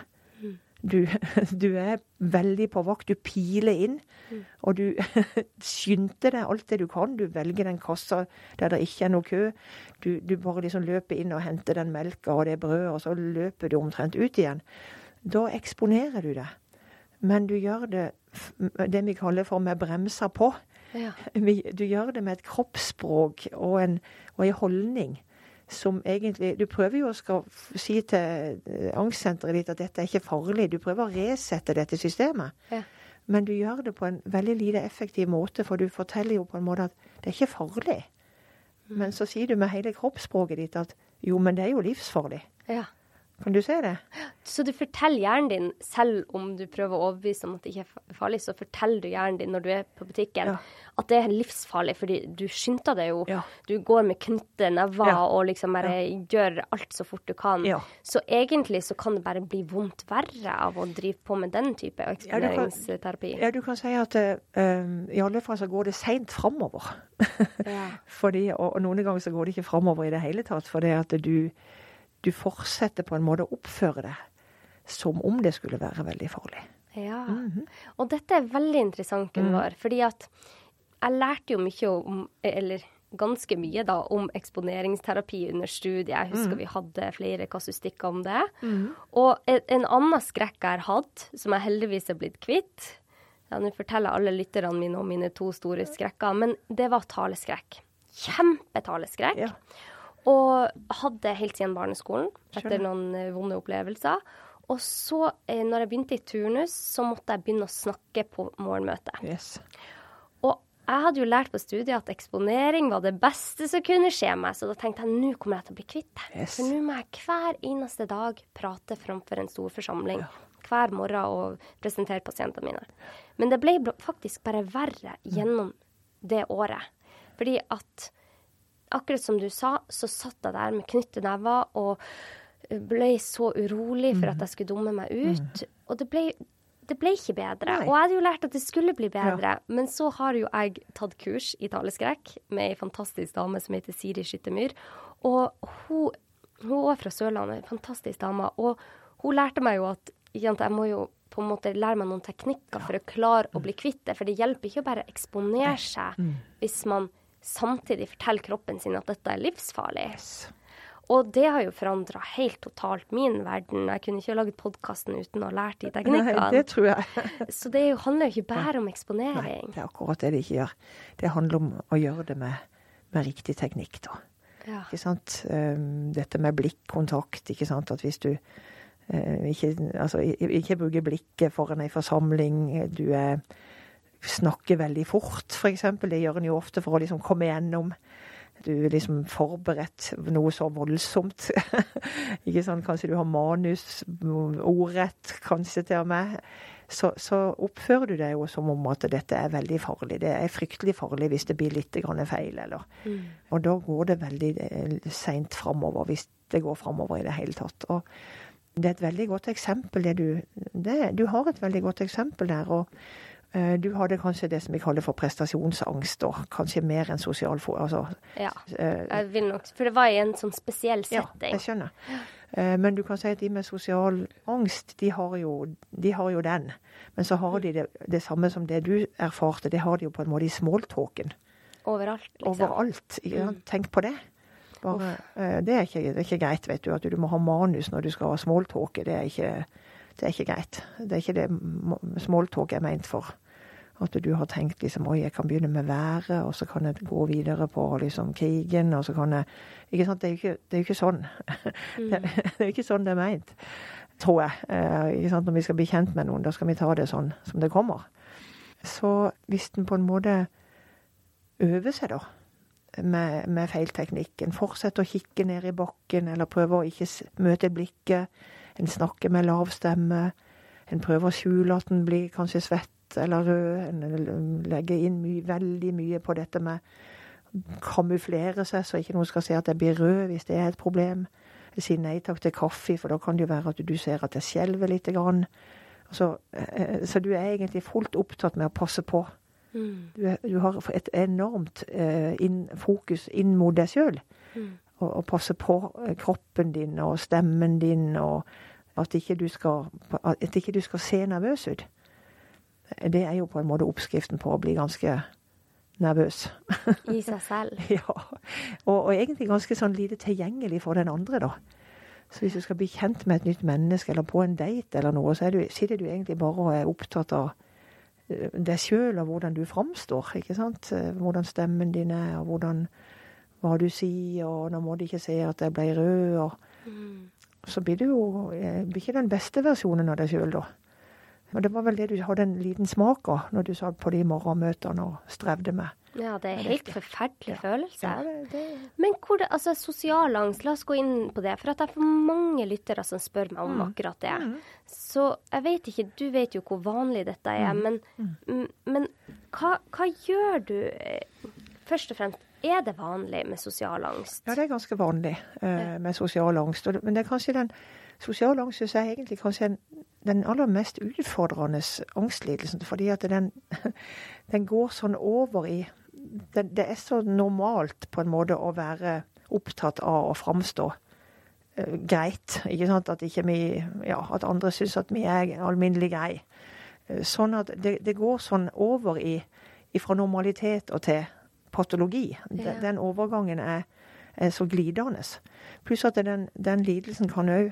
[SPEAKER 1] Du, du, er veldig på vakt. Du piler inn, mm. og du skynder deg alt det du kan. Du velger den kassa der det ikke er noe kø. Du, du bare liksom løper inn og henter den melka og det brødet, og så løper du omtrent ut igjen. Da eksponerer du det. Men du gjør det det vi kaller for med bremser på. Ja. Du gjør det med et kroppsspråk og en, og en holdning som egentlig Du prøver jo å si til eh, angstsenteret ditt at dette er ikke farlig. Du prøver å resette dette systemet. Ja. Men du gjør det på en veldig lite effektiv måte, for du forteller jo på en måte at det er ikke farlig. Mm. Men så sier du med hele kroppsspråket ditt at jo, men det er jo livsfarlig. Ja. Kan du se det?
[SPEAKER 2] Så du forteller hjernen din, selv om du prøver å overbevise om at det ikke er farlig, så forteller du hjernen din når du er på butikken, ja. at det er livsfarlig, fordi du skynder deg jo. Ja. Du går med knytte never ja. og liksom bare gjør alt så fort du kan. Så egentlig så kan det bare bli vondt verre av å drive på med den type eksponeringsterapi.
[SPEAKER 1] Ja, du kan si at uh, i alle fall så går det seint framover. fordi, og, og noen ganger så går det ikke framover i det hele tatt, fordi at du du fortsetter på en måte å oppføre det som om det skulle være veldig farlig.
[SPEAKER 2] Ja. Mm -hmm. Og dette er veldig interessant, Gunvor. Mm. Fordi at jeg lærte jo mye om Eller ganske mye, da, om eksponeringsterapi under studiet. Jeg husker mm. vi hadde flere kasustikker om det. Mm. Og en, en annen skrekk jeg har hatt, som jeg heldigvis er blitt kvitt ja, Nå forteller alle lytterne mine om mine to store skrekker, men det var taleskrekk. Kjempetaleskrekk. Ja. Og hadde helt siden barneskolen, etter noen eh, vonde opplevelser. Og så, eh, når jeg begynte i turnus, så måtte jeg begynne å snakke på morgenmøtet. Yes. Og jeg hadde jo lært på studiet at eksponering var det beste som kunne skje meg, så da tenkte jeg nå kommer jeg til å bli kvitt det. Yes. For nå må jeg hver eneste dag prate framfor en stor forsamling. Ja. Hver morgen og presentere pasientene mine. Men det ble faktisk bare verre gjennom det året. Fordi at akkurat som du sa, så satt jeg der med knyttede never og ble så urolig for at mm. jeg skulle dumme meg ut. Mm. Og det ble, det ble ikke bedre. Nei. Og jeg hadde jo lært at det skulle bli bedre. Ja. Men så har jo jeg tatt kurs i taleskrekk med ei fantastisk dame som heter Siri Skyttermyr. Og hun, hun er fra Sørlandet, en fantastisk dame. Og hun lærte meg jo at jeg må jo på en måte lære meg noen teknikker for å klare å bli kvitt det. For det hjelper ikke å bare eksponere seg mm. hvis man samtidig forteller kroppen sin at dette er livsfarlig. Yes. Og det har jo forandra helt totalt min verden. Jeg kunne ikke laget podkasten uten å ha lært de teknikkene.
[SPEAKER 1] Nei, det tror jeg.
[SPEAKER 2] Så det handler jo ikke bare om eksponering.
[SPEAKER 1] Nei, det er akkurat det det ikke gjør. Det handler om å gjøre det med, med riktig teknikk, da. Ja. Ikke sant? Um, dette med blikkontakt, ikke sant. At hvis du uh, ikke, altså, ikke bruker blikket foran ei forsamling, du er snakker veldig fort, f.eks. Det gjør en jo ofte for å liksom komme gjennom. Du er liksom forberedt noe så voldsomt. ikke sånn, Kanskje du har manus, ordrett, kanskje til og med. Så, så, oppfører du deg jo som om at dette er veldig farlig. Det er fryktelig farlig hvis det blir litt feil, eller mm. Og da går det veldig eh, seint framover, hvis det går framover i det hele tatt. Og Det er et veldig godt eksempel, det du det, Du har et veldig godt eksempel der. og du hadde kanskje det som vi kaller for prestasjonsangst, og kanskje mer enn sosial for... Altså,
[SPEAKER 2] ja, jeg vil nok For det var i en sånn spesiell setting.
[SPEAKER 1] Ja, jeg skjønner. Uh, men du kan si at de med sosial angst, de har jo, de har jo den. Men så har de det, det, samme som det du erfarte, det har de jo på en måte i smalltalken.
[SPEAKER 2] Overalt, liksom.
[SPEAKER 1] Overalt. Ja, Tenk på det. Bare, eh, det, er ikke, det, er ikke, greit, vet du. At du må ha manus når du skal ha smalltalke. Det, er ikke, det er ikke greit. Det er ikke det smalltalk er meint for. At du har tenkt liksom oi, jeg kan begynne med været, og så kan jeg gå videre på liksom krigen, og så kan jeg ikke sant? Det er jo ikke, det er ikke sånn. Mm. Det, det, er ikke sånn det er meint, tror jeg. Eh, ikke sant? Når vi skal bli kjent med noen, da skal vi ta det sånn som det kommer. Så hvis en på en måte øver seg, da, med, med feilteknikken. Fortsette å kikke ned i bakken, eller prøve å ikke møte blikket. En snakker med lav stemme. En prøver å skjule at en blir kanskje svett eller rød. En legger inn my veldig mye på dette med kamuflere seg, så ikke noen skal se at jeg blir rød hvis det er et problem. Jeg sier nei takk til kaffe, for da kan det jo være at du ser at jeg skjelver lite grann. Så, eh, så du er egentlig fullt opptatt med å passe på Mm. Du, du, har et enormt eh, inn, fokus inn mot deg sjøl. Mm. Og, og, passe på eh, kroppen din og stemmen din, og at ikke du skal, at ikke du skal se nervøs ut. Det er jo på en måte oppskriften på å bli ganske nervøs.
[SPEAKER 2] I seg selv.
[SPEAKER 1] ja. Og, og, egentlig ganske sånn lite tilgjengelig for den andre, da. Så hvis du skal bli kjent med et nytt menneske, eller på en date eller noe, så du, sitter du egentlig bare og er opptatt av Eh, deg sjøl og hvordan du framstår. ikke sant? Eh, hvordan stemmen din er, og hvordan, hva du sier, og nå må de ikke se at jeg ble rød. og mm. Så blir du jo eh, blir ikke den beste versjonen av deg sjøl, da. Og det var vel det du hadde en liten smak av når du satt på de morgenmøtene og strevde med.
[SPEAKER 2] Ja, det er en helt forferdelig ja. følelse. Ja, det, det... Men hvor det, altså sosial angst, la oss gå inn på det. For at jeg får mange lyttere som spør meg om mm. akkurat det. Mm. Så jeg vet ikke, du vet jo hvor vanlig dette er, mm. men, mm. men hva, hva, gjør du eh, først og fremst? Er det vanlig med sosial angst?
[SPEAKER 1] Ja, det er ganske vanlig eh, med sosial angst. Men det er kanskje den sosial angst synes jeg er egentlig kanskje den aller mest utfordrende angstlidelsen. Fordi at den, den går sånn over i det, det, er så normalt på en måte å være opptatt av å framstå eh, greit. ikke sant? At, ikke vi, ja, at andre syns at vi er alminnelig greie. Uh, sånn at det, det, går sånn over i fra normalitet og til patologi. Ja. Den, overgangen er, er så glidende. Pluss at den, den lidelsen kan òg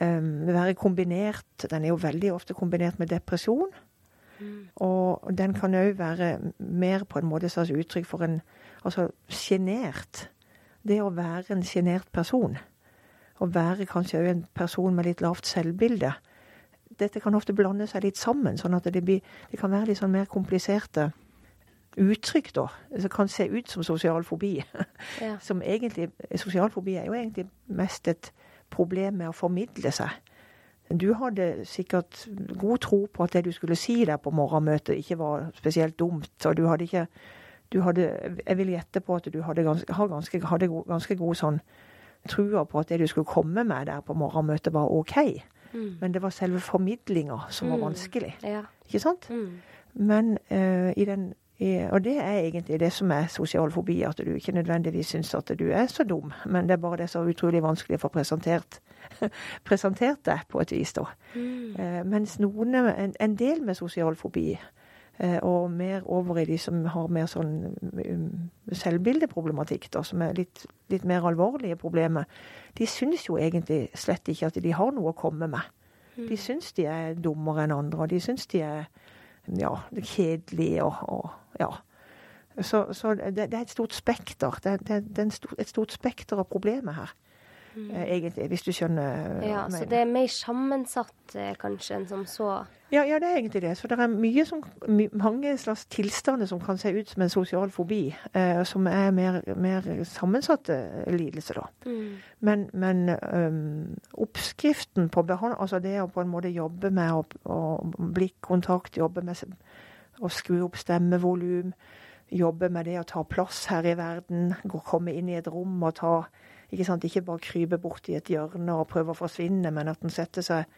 [SPEAKER 1] um, være kombinert Den er jo veldig ofte kombinert med depresjon. Og den kan òg være mer på en måte slags uttrykk for en altså sjenert. Det å være en sjenert person. Å være kanskje òg en person med litt lavt selvbilde. Dette kan ofte blande seg litt sammen, sånn at det, blir, det kan være litt sånn mer kompliserte uttrykk, da. Som kan se ut som sosial fobi. Ja. Som egentlig Sosial fobi er jo egentlig mest et problem med å formidle seg. Du hadde sikkert god tro på at det du skulle si der på morgenmøtet, ikke var spesielt dumt. Og du hadde ikke du hadde, Jeg vil gjette på at du hadde ganske, ganske, hadde ganske god sånn trua på at det du skulle komme med der på morgenmøtet, var OK. Mm. Men det var selve formidlinga som var mm. vanskelig. Mm. Ja. Ikke sant? Mm. Men uh, i den og det er egentlig det som er sosial fobi, at du ikke nødvendigvis syns at du er så dum, men det er bare det som er utrolig vanskelig å få presentert, presentert det på et vis, da. Mm. Eh, mens noen, en, en, del med sosial fobi, eh, og mer over i de som har mer sånn um, selvbildeproblematikk, da, som er litt, litt mer alvorlige problemer, de syns jo egentlig slett ikke at de har noe å komme med. Mm. De syns de er dummere enn andre, og de syns de er ja, kjedelige og, og ja. Så, så det, det, er et stort spekter. Det, det, det er stor, et stort spekter av problemer her. Mm. Eh, egentlig, hvis du skjønner.
[SPEAKER 2] Ja, Så det er mer sammensatt eh, kanskje enn som så?
[SPEAKER 1] Ja, ja, det er egentlig det. Så det er mye som, mange slags tilstander som kan se ut som en sosial fobi, eh, som er mer, mer sammensatte lidelser, da. Mm. Men, men um, oppskriften på behandling, altså det å på en måte jobbe med å, å blikkontakt, jobbe med å skru opp stemmevolum, jobbe med det å ta plass her i verden. Gå, komme inn i et rom og ta Ikke sant, ikke bare krype bort i et hjørne og prøve å forsvinne, men at en setter seg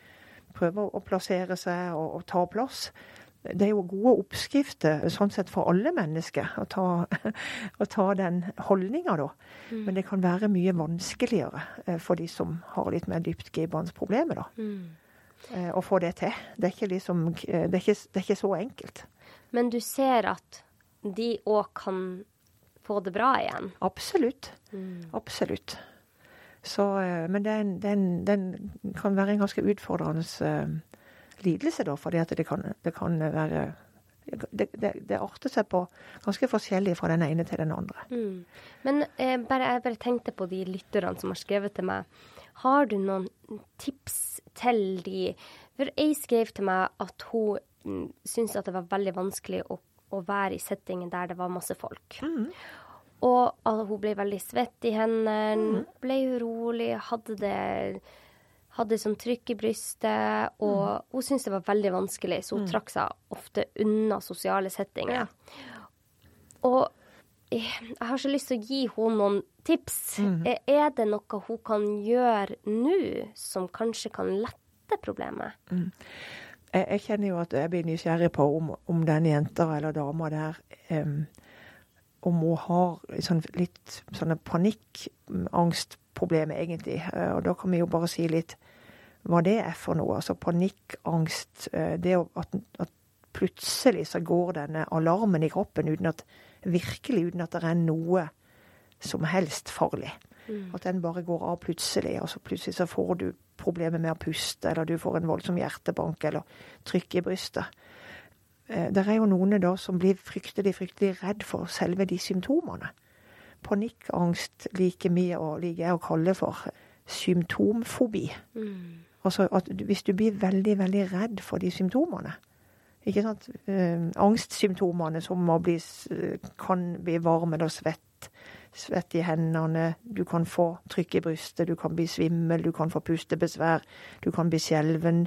[SPEAKER 1] Prøver å plassere seg og, og ta plass. Det er jo gode oppskrifter sånn sett for alle mennesker å ta, å ta den holdninga, da.
[SPEAKER 2] Mm.
[SPEAKER 1] Men det kan være mye vanskeligere eh, for de som har litt mer dyptgripende problemer, da.
[SPEAKER 2] Mm.
[SPEAKER 1] eh, Å få det til. Det er liksom, eh, det er ikke, det er ikke så enkelt.
[SPEAKER 2] Men du ser at de òg kan få det bra igjen?
[SPEAKER 1] Absolutt.
[SPEAKER 2] Mm.
[SPEAKER 1] Absolutt. Så, eh, men den, den, den kan være en ganske utfordrende uh, lidelse, da, fordi det kan, det kan være det, det, det arter seg på ganske forskjellig fra den ene til den andre.
[SPEAKER 2] Mm. Men eh, bare, jeg bare tenkte på de lytterne som har skrevet til meg. Har du noen tips til de? For ei skrev til meg at hun syntes at det var veldig vanskelig å, å være i settingen der det var masse folk. Og altså, hun ble veldig svett i hendene, ble urolig, hadde det hadde sånn trykk i brystet, og hun syntes det var veldig vanskelig, så hun trakk seg ofte unna sosiale settinger. Og eh, jeg har så lyst til å gi henne noen tips. Mm. Er det noe hun kan gjøre nå som kanskje kan lette problemet?
[SPEAKER 1] Jeg, jeg kjenner jo at jeg blir nysgjerrig på om, om den jenta eller dama der um, Om hun har sånn, litt sånne panikkangstproblemer, egentlig. Uh, Og da kan vi jo bare si litt hva det er for noe. Altså panikkangst. Uh, Det at, at plutselig så går denne alarmen i kroppen uten at virkelig uten at det er noe som helst farlig. At den bare går av plutselig, og så plutselig så får du problemer med å puste, eller du får en voldsom hjertebank eller trykk i brystet. Eh, Det er jo noen da som blir fryktelig, fryktelig redd for selve de symptomene. Panikkangst liker vi og liker jeg å kalle for symptomfobi. Altså at hvis du blir veldig, veldig redd for de symptomene, ikke sant? Eh, angstsymptomene som bli, kan bli varm eller svett, svett i hendene, du kan få trykk i brystet, du kan bli svimmel, du kan få pustebesvær, du kan bli skjelven,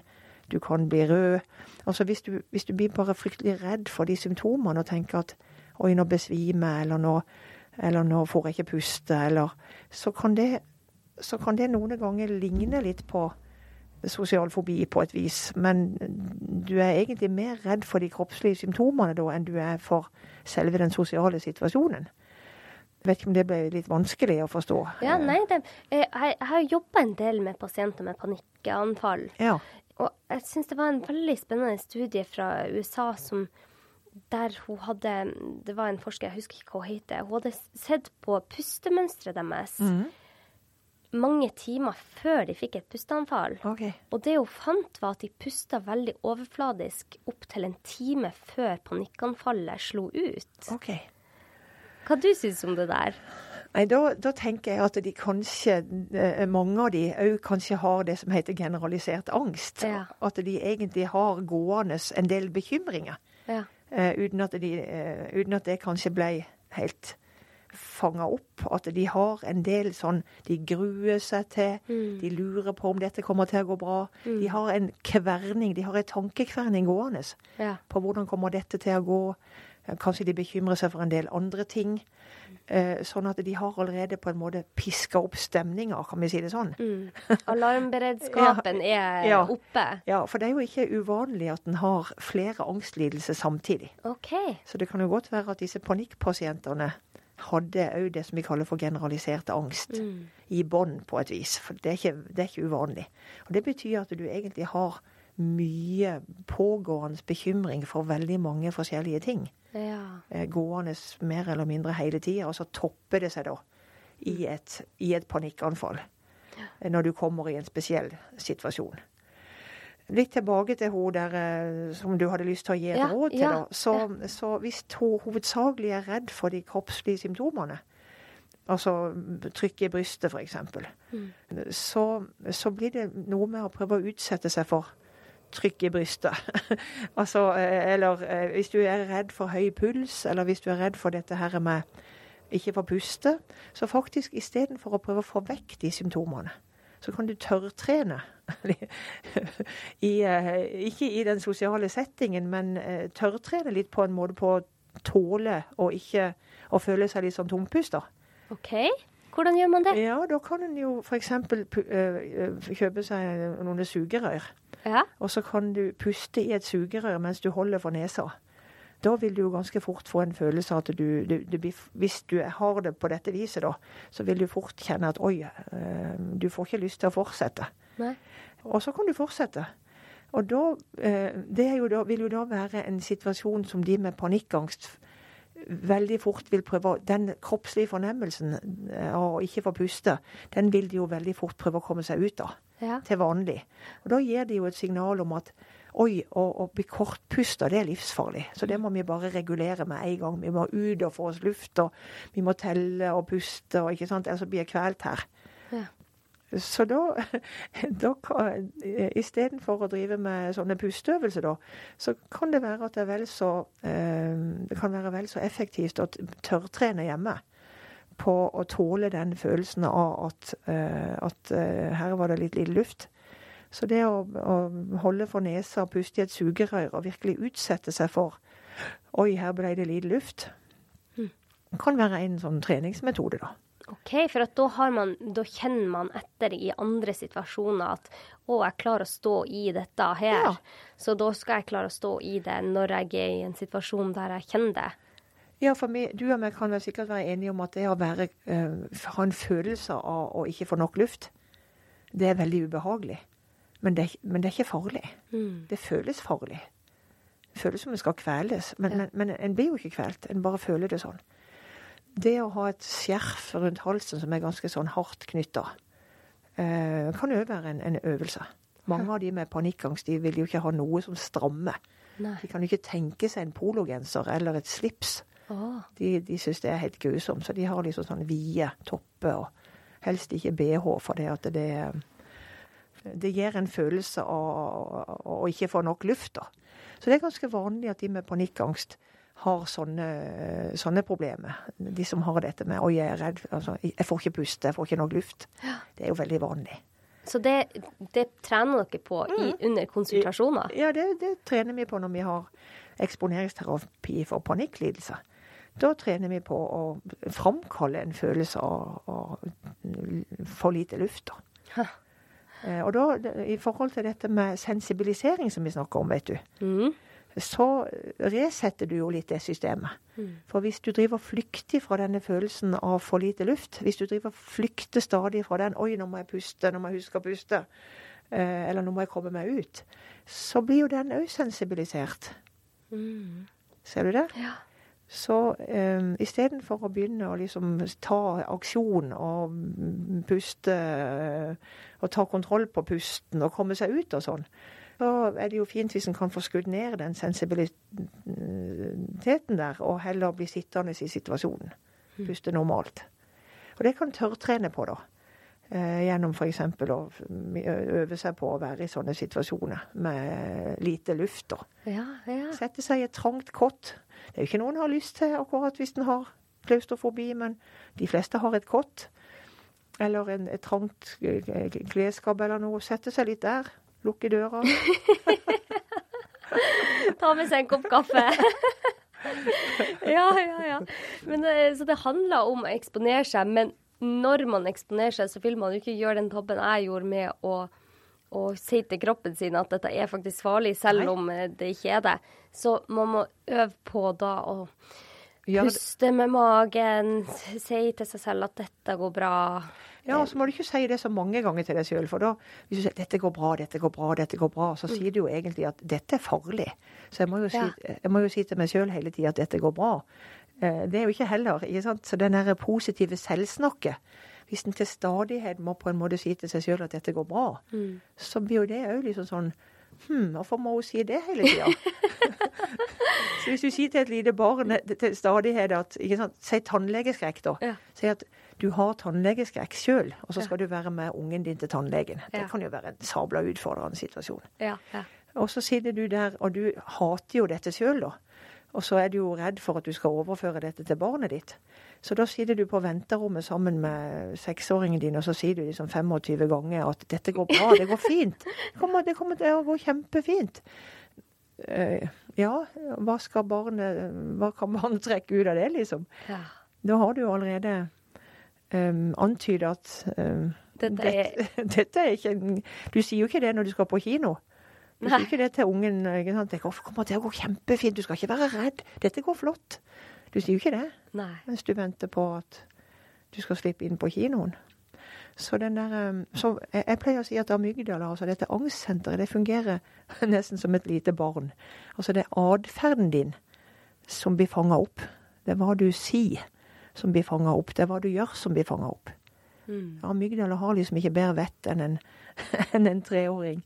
[SPEAKER 1] du kan bli rød. Altså hvis du, hvis du blir bare fryktelig redd for de symptomene og tenker at oi, nå besvimer jeg, eller nå, eller nå får jeg ikke puste, eller så kan det, så kan det noen ganger ligne litt på sosial fobi på et vis, men du er egentlig mer redd for de kroppslige symptomene da enn du er for selve den sosiale situasjonen. Jeg vet ikke om det ble litt vanskelig å forstå.
[SPEAKER 2] Ja, nei, det, eh, jeg, jeg har jobba en del med pasienter med panikkanfall.
[SPEAKER 1] Ja.
[SPEAKER 2] Og jeg syns det var en veldig spennende studie fra USA som der hun hadde Det var en forsker, jeg husker ikke hva hun heter. Hun hadde sett på pustemønsteret deres mange timer før de fikk et pusteanfall.
[SPEAKER 1] OK.
[SPEAKER 2] Og det hun fant, var at de pusta veldig overfladisk opptil en time før panikkanfallet slo ut.
[SPEAKER 1] ok.
[SPEAKER 2] Hva du syns om det der?
[SPEAKER 1] Nei, da, da tenker jeg at de kanskje, eh, mange av de òg kanskje har det som heter generalisert angst.
[SPEAKER 2] Ja.
[SPEAKER 1] At de egentlig har gående en del bekymringer.
[SPEAKER 2] Ja.
[SPEAKER 1] eh, uten, at de, eh, uten at det kanskje ble helt fanga opp. At de har en del sånn De gruer seg til, de lurer på om dette kommer til å gå bra. De har en kverning, de har en tankekverning gående
[SPEAKER 2] Ja.
[SPEAKER 1] på hvordan kommer dette til å gå. Kanskje de bekymrer seg for en del andre ting. Eh, Sånn at de har allerede på en måte piska opp stemninga, kan vi si det sånn.
[SPEAKER 2] Mm. Alarmberedskapen er
[SPEAKER 1] Ja.
[SPEAKER 2] oppe.
[SPEAKER 1] Ja, For det er jo ikke uvanlig at en har flere angstlidelser samtidig.
[SPEAKER 2] Okay.
[SPEAKER 1] Så det kan jo godt være at disse panikkpasientene hadde òg det som vi kaller for generalisert angst
[SPEAKER 2] Mm.
[SPEAKER 1] i bånn, på et vis. For det er, ikke, det er ikke uvanlig. Og det betyr at du egentlig har mye pågående bekymring for veldig mange forskjellige ting.
[SPEAKER 2] Ja.
[SPEAKER 1] eh, Gående mer eller mindre hele tida, og så topper det seg da i et, i et panikkanfall. Ja. Når du kommer i en spesiell situasjon. Litt tilbake til hun der eh, som du hadde lyst til å gi et
[SPEAKER 2] Ja,
[SPEAKER 1] råd til. da. Så, så hvis hun hovedsakelig er redd for de kroppslige symptomene, altså trykk i brystet f.eks.,
[SPEAKER 2] Mm.
[SPEAKER 1] så, så blir det noe med å prøve å utsette seg for trykk i brystet. altså, eh, eller eh, hvis du er redd for høy puls, eller hvis du er redd for dette her med ikke få puste, så faktisk istedenfor å prøve å få vekk de symptomene, så kan du tørrtrene. I, eh, ikke i den sosiale settingen, men tørrtrene litt på en måte på å tåle å ikke å føle seg litt sånn tungpusta.
[SPEAKER 2] OK. Hvordan gjør man det?
[SPEAKER 1] Ja, da kan en jo f.eks. kjøpe seg noen sugerør.
[SPEAKER 2] Ja.
[SPEAKER 1] Og så kan du puste i et sugerør mens du holder for nesa. Da vil du jo ganske fort få en følelse av at du, du, du Hvis du har det på dette viset, da, så vil du fort kjenne at oi, eh, du får ikke lyst til å fortsette.
[SPEAKER 2] Nei.
[SPEAKER 1] Og så kan du fortsette. Og da, eh, det jo da, vil jo da være en situasjon som de med panikkangst veldig fort vil prøve Den kroppslige fornemmelsen eh, av å ikke få puste, den vil de jo veldig fort prøve å komme seg ut av
[SPEAKER 2] Ja.
[SPEAKER 1] til vanlig. Og Da gir det jo et signal om at oi, å, å bli kortpusta, det er livsfarlig. Så det må vi bare regulere med en gang. Vi må ut og få oss luft, og vi må telle og puste, og ikke sant, ellers blir jeg kvelt her.
[SPEAKER 2] Ja.
[SPEAKER 1] Så da, da kan- istedenfor å drive med sånne pusteøvelser, da, så kan det være at det vel så eh, Det kan være vel så effektivt å tørrtrene hjemme på å tåle den følelsen av at, eh, at eh, her var det litt lite luft. Så det å, å holde for nesa og puste i et sugerør og virkelig utsette seg for Oi, her ble det lite luft. Kan være en sånn treningsmetode, da.
[SPEAKER 2] OK, for at da, har man, da kjenner man etter i andre situasjoner at å, jeg klarer å stå i dette her.
[SPEAKER 1] Ja.
[SPEAKER 2] Så da skal jeg klare å stå i det når jeg er i en situasjon der jeg kjenner det.
[SPEAKER 1] Ja, for meg, Du og meg kan vel sikkert være enige om at det å være, uh, ha en følelse av å ikke få nok luft, det er veldig ubehagelig. Men det, men det er ikke farlig. Det føles farlig. Det føles som det skal kveles. Men,
[SPEAKER 2] Ja.
[SPEAKER 1] men, men en blir jo ikke kvelt, en bare føler det sånn. Det å ha et skjerf rundt halsen som er ganske sånn hardt knytta, eh, kan jo være en, en øvelse. Mange av de med panikkangst de vil jo ikke ha noe som strammer.
[SPEAKER 2] Nei.
[SPEAKER 1] De kan jo ikke tenke seg en pologenser eller et slips.
[SPEAKER 2] Oh.
[SPEAKER 1] De, de syns det er helt grusomt, så de har liksom sånn vide topper og helst ikke bh, for det at det det gir en følelse av å ikke få nok luft. da. Så det er ganske vanlig at de med panikkangst har sånne, sånne problemer. De som har dette med 'oi, jeg er redd', altså 'jeg får ikke puste, jeg får ikke nok luft'. Det er jo veldig vanlig.
[SPEAKER 2] Så det, det trener dere på i, under konsultasjoner?
[SPEAKER 1] Ja, det, det trener vi på når vi har eksponeringsterapi for panikklidelser. Da trener vi på å framkalle en følelse av, av for lite luft. Da. Eh, Og da, i forhold til dette med sensibilisering som vi snakker om, vet du,
[SPEAKER 2] Mm.
[SPEAKER 1] Så resetter du jo litt det systemet. For hvis du driver flyktig fra denne følelsen av for lite luft, hvis du driver flykter stadig fra den 'oi, nå må jeg puste, nå må jeg huske å puste', eh, eller 'nå må jeg komme meg ut', så blir jo den òg sensibilisert.
[SPEAKER 2] Mm.
[SPEAKER 1] Ser du det?
[SPEAKER 2] Ja.
[SPEAKER 1] Så um, istedenfor å begynne å liksom ta aksjon og mm, puste eh, og ta kontroll på pusten og komme seg ut og sånn, så er det jo fint hvis en kan få skudd ned den sensibiliteten der, og heller bli sittende i situasjonen. Puste normalt. Og det kan tørrtrene på, da. Eh, gjennom f.eks. å øve seg på å være i sånne situasjoner med lite luft. da.
[SPEAKER 2] Ja, ja.
[SPEAKER 1] Sette seg i et trangt kott. Det er jo ikke noen har lyst til akkurat hvis en har klaustrofobi, men de fleste har et kott. Eller en, et trangt eh, klesskap eller noe. Sette seg litt der. Lukke døra.
[SPEAKER 2] Ta med seg en kopp kaffe. ja, ja, ja. Men, eh, så det handler om å eksponere seg, men når man eksponerer seg, så vil man jo ikke gjøre den tabben jeg gjorde med å, å si til kroppen sin at dette er faktisk farlig, selv
[SPEAKER 1] Nei.
[SPEAKER 2] om eh, det ikke er det. Så man må øve på da å
[SPEAKER 1] Gjør
[SPEAKER 2] puste med magen, si til seg selv at dette går bra.
[SPEAKER 1] Ja, så må du ikke si det så mange ganger til deg sjøl, for da hvis du sier 'dette går bra, dette går bra', dette går bra, så sier du jo egentlig at 'dette er farlig'. Så jeg må jo, si, jeg må jo si til meg sjøl hele tida at 'dette går bra'. Eh, Det er jo ikke heller. ikke sant? Så den derre positive selvsnakket Hvis en til stadighet må på en måte si til seg sjøl at 'dette går bra', så blir jo det òg liksom sånn Hm, hvorfor må hun si det hele tida? så hvis du sier til et lite barn til stadighet at ikke sant, Si tannlegeskrekk, da.
[SPEAKER 2] Ja.
[SPEAKER 1] Si at du har tannlegeskrekk sjøl, og så skal du være med ungen din til tannlegen. Det
[SPEAKER 2] Ja.
[SPEAKER 1] kan jo være en sabla utfordrende situasjon.
[SPEAKER 2] Ja, ja.
[SPEAKER 1] Og så sitter du der, og du hater jo dette sjøl, da. Og så er du jo redd for at du skal overføre dette til barnet ditt. Så da sitter du på venterommet sammen med seksåringen din, og så sier du liksom 25 ganger at 'dette går bra, det går fint'. Det kommer, det kommer til å gå kjempefint. eh, Ja, hva barnet Hva kan barnet trekke ut av det, liksom?
[SPEAKER 2] Ja.
[SPEAKER 1] Da har du jo allerede um, antydet at um,
[SPEAKER 2] Dette er
[SPEAKER 1] dette, dette er ikke Du sier jo ikke det når du skal på kino. Du sier ikke det til ungen. Ikke sant? Det kommer til å gå kjempefint, du skal ikke være redd. Dette går flott. Du sier jo ikke det
[SPEAKER 2] Nei.
[SPEAKER 1] mens du venter på at du skal slippe inn på kinoen. Så den der, um, så jeg, pleier å si at amygdala, altså dette angstsenteret, det fungerer nesten som et lite barn. Altså det er atferden din som blir fanga opp. Det er hva du sier som blir fanga opp. Det er hva du gjør som blir fanga opp.
[SPEAKER 2] Mm.
[SPEAKER 1] Amygdala har liksom ikke bedre vett enn en, enn en treåring.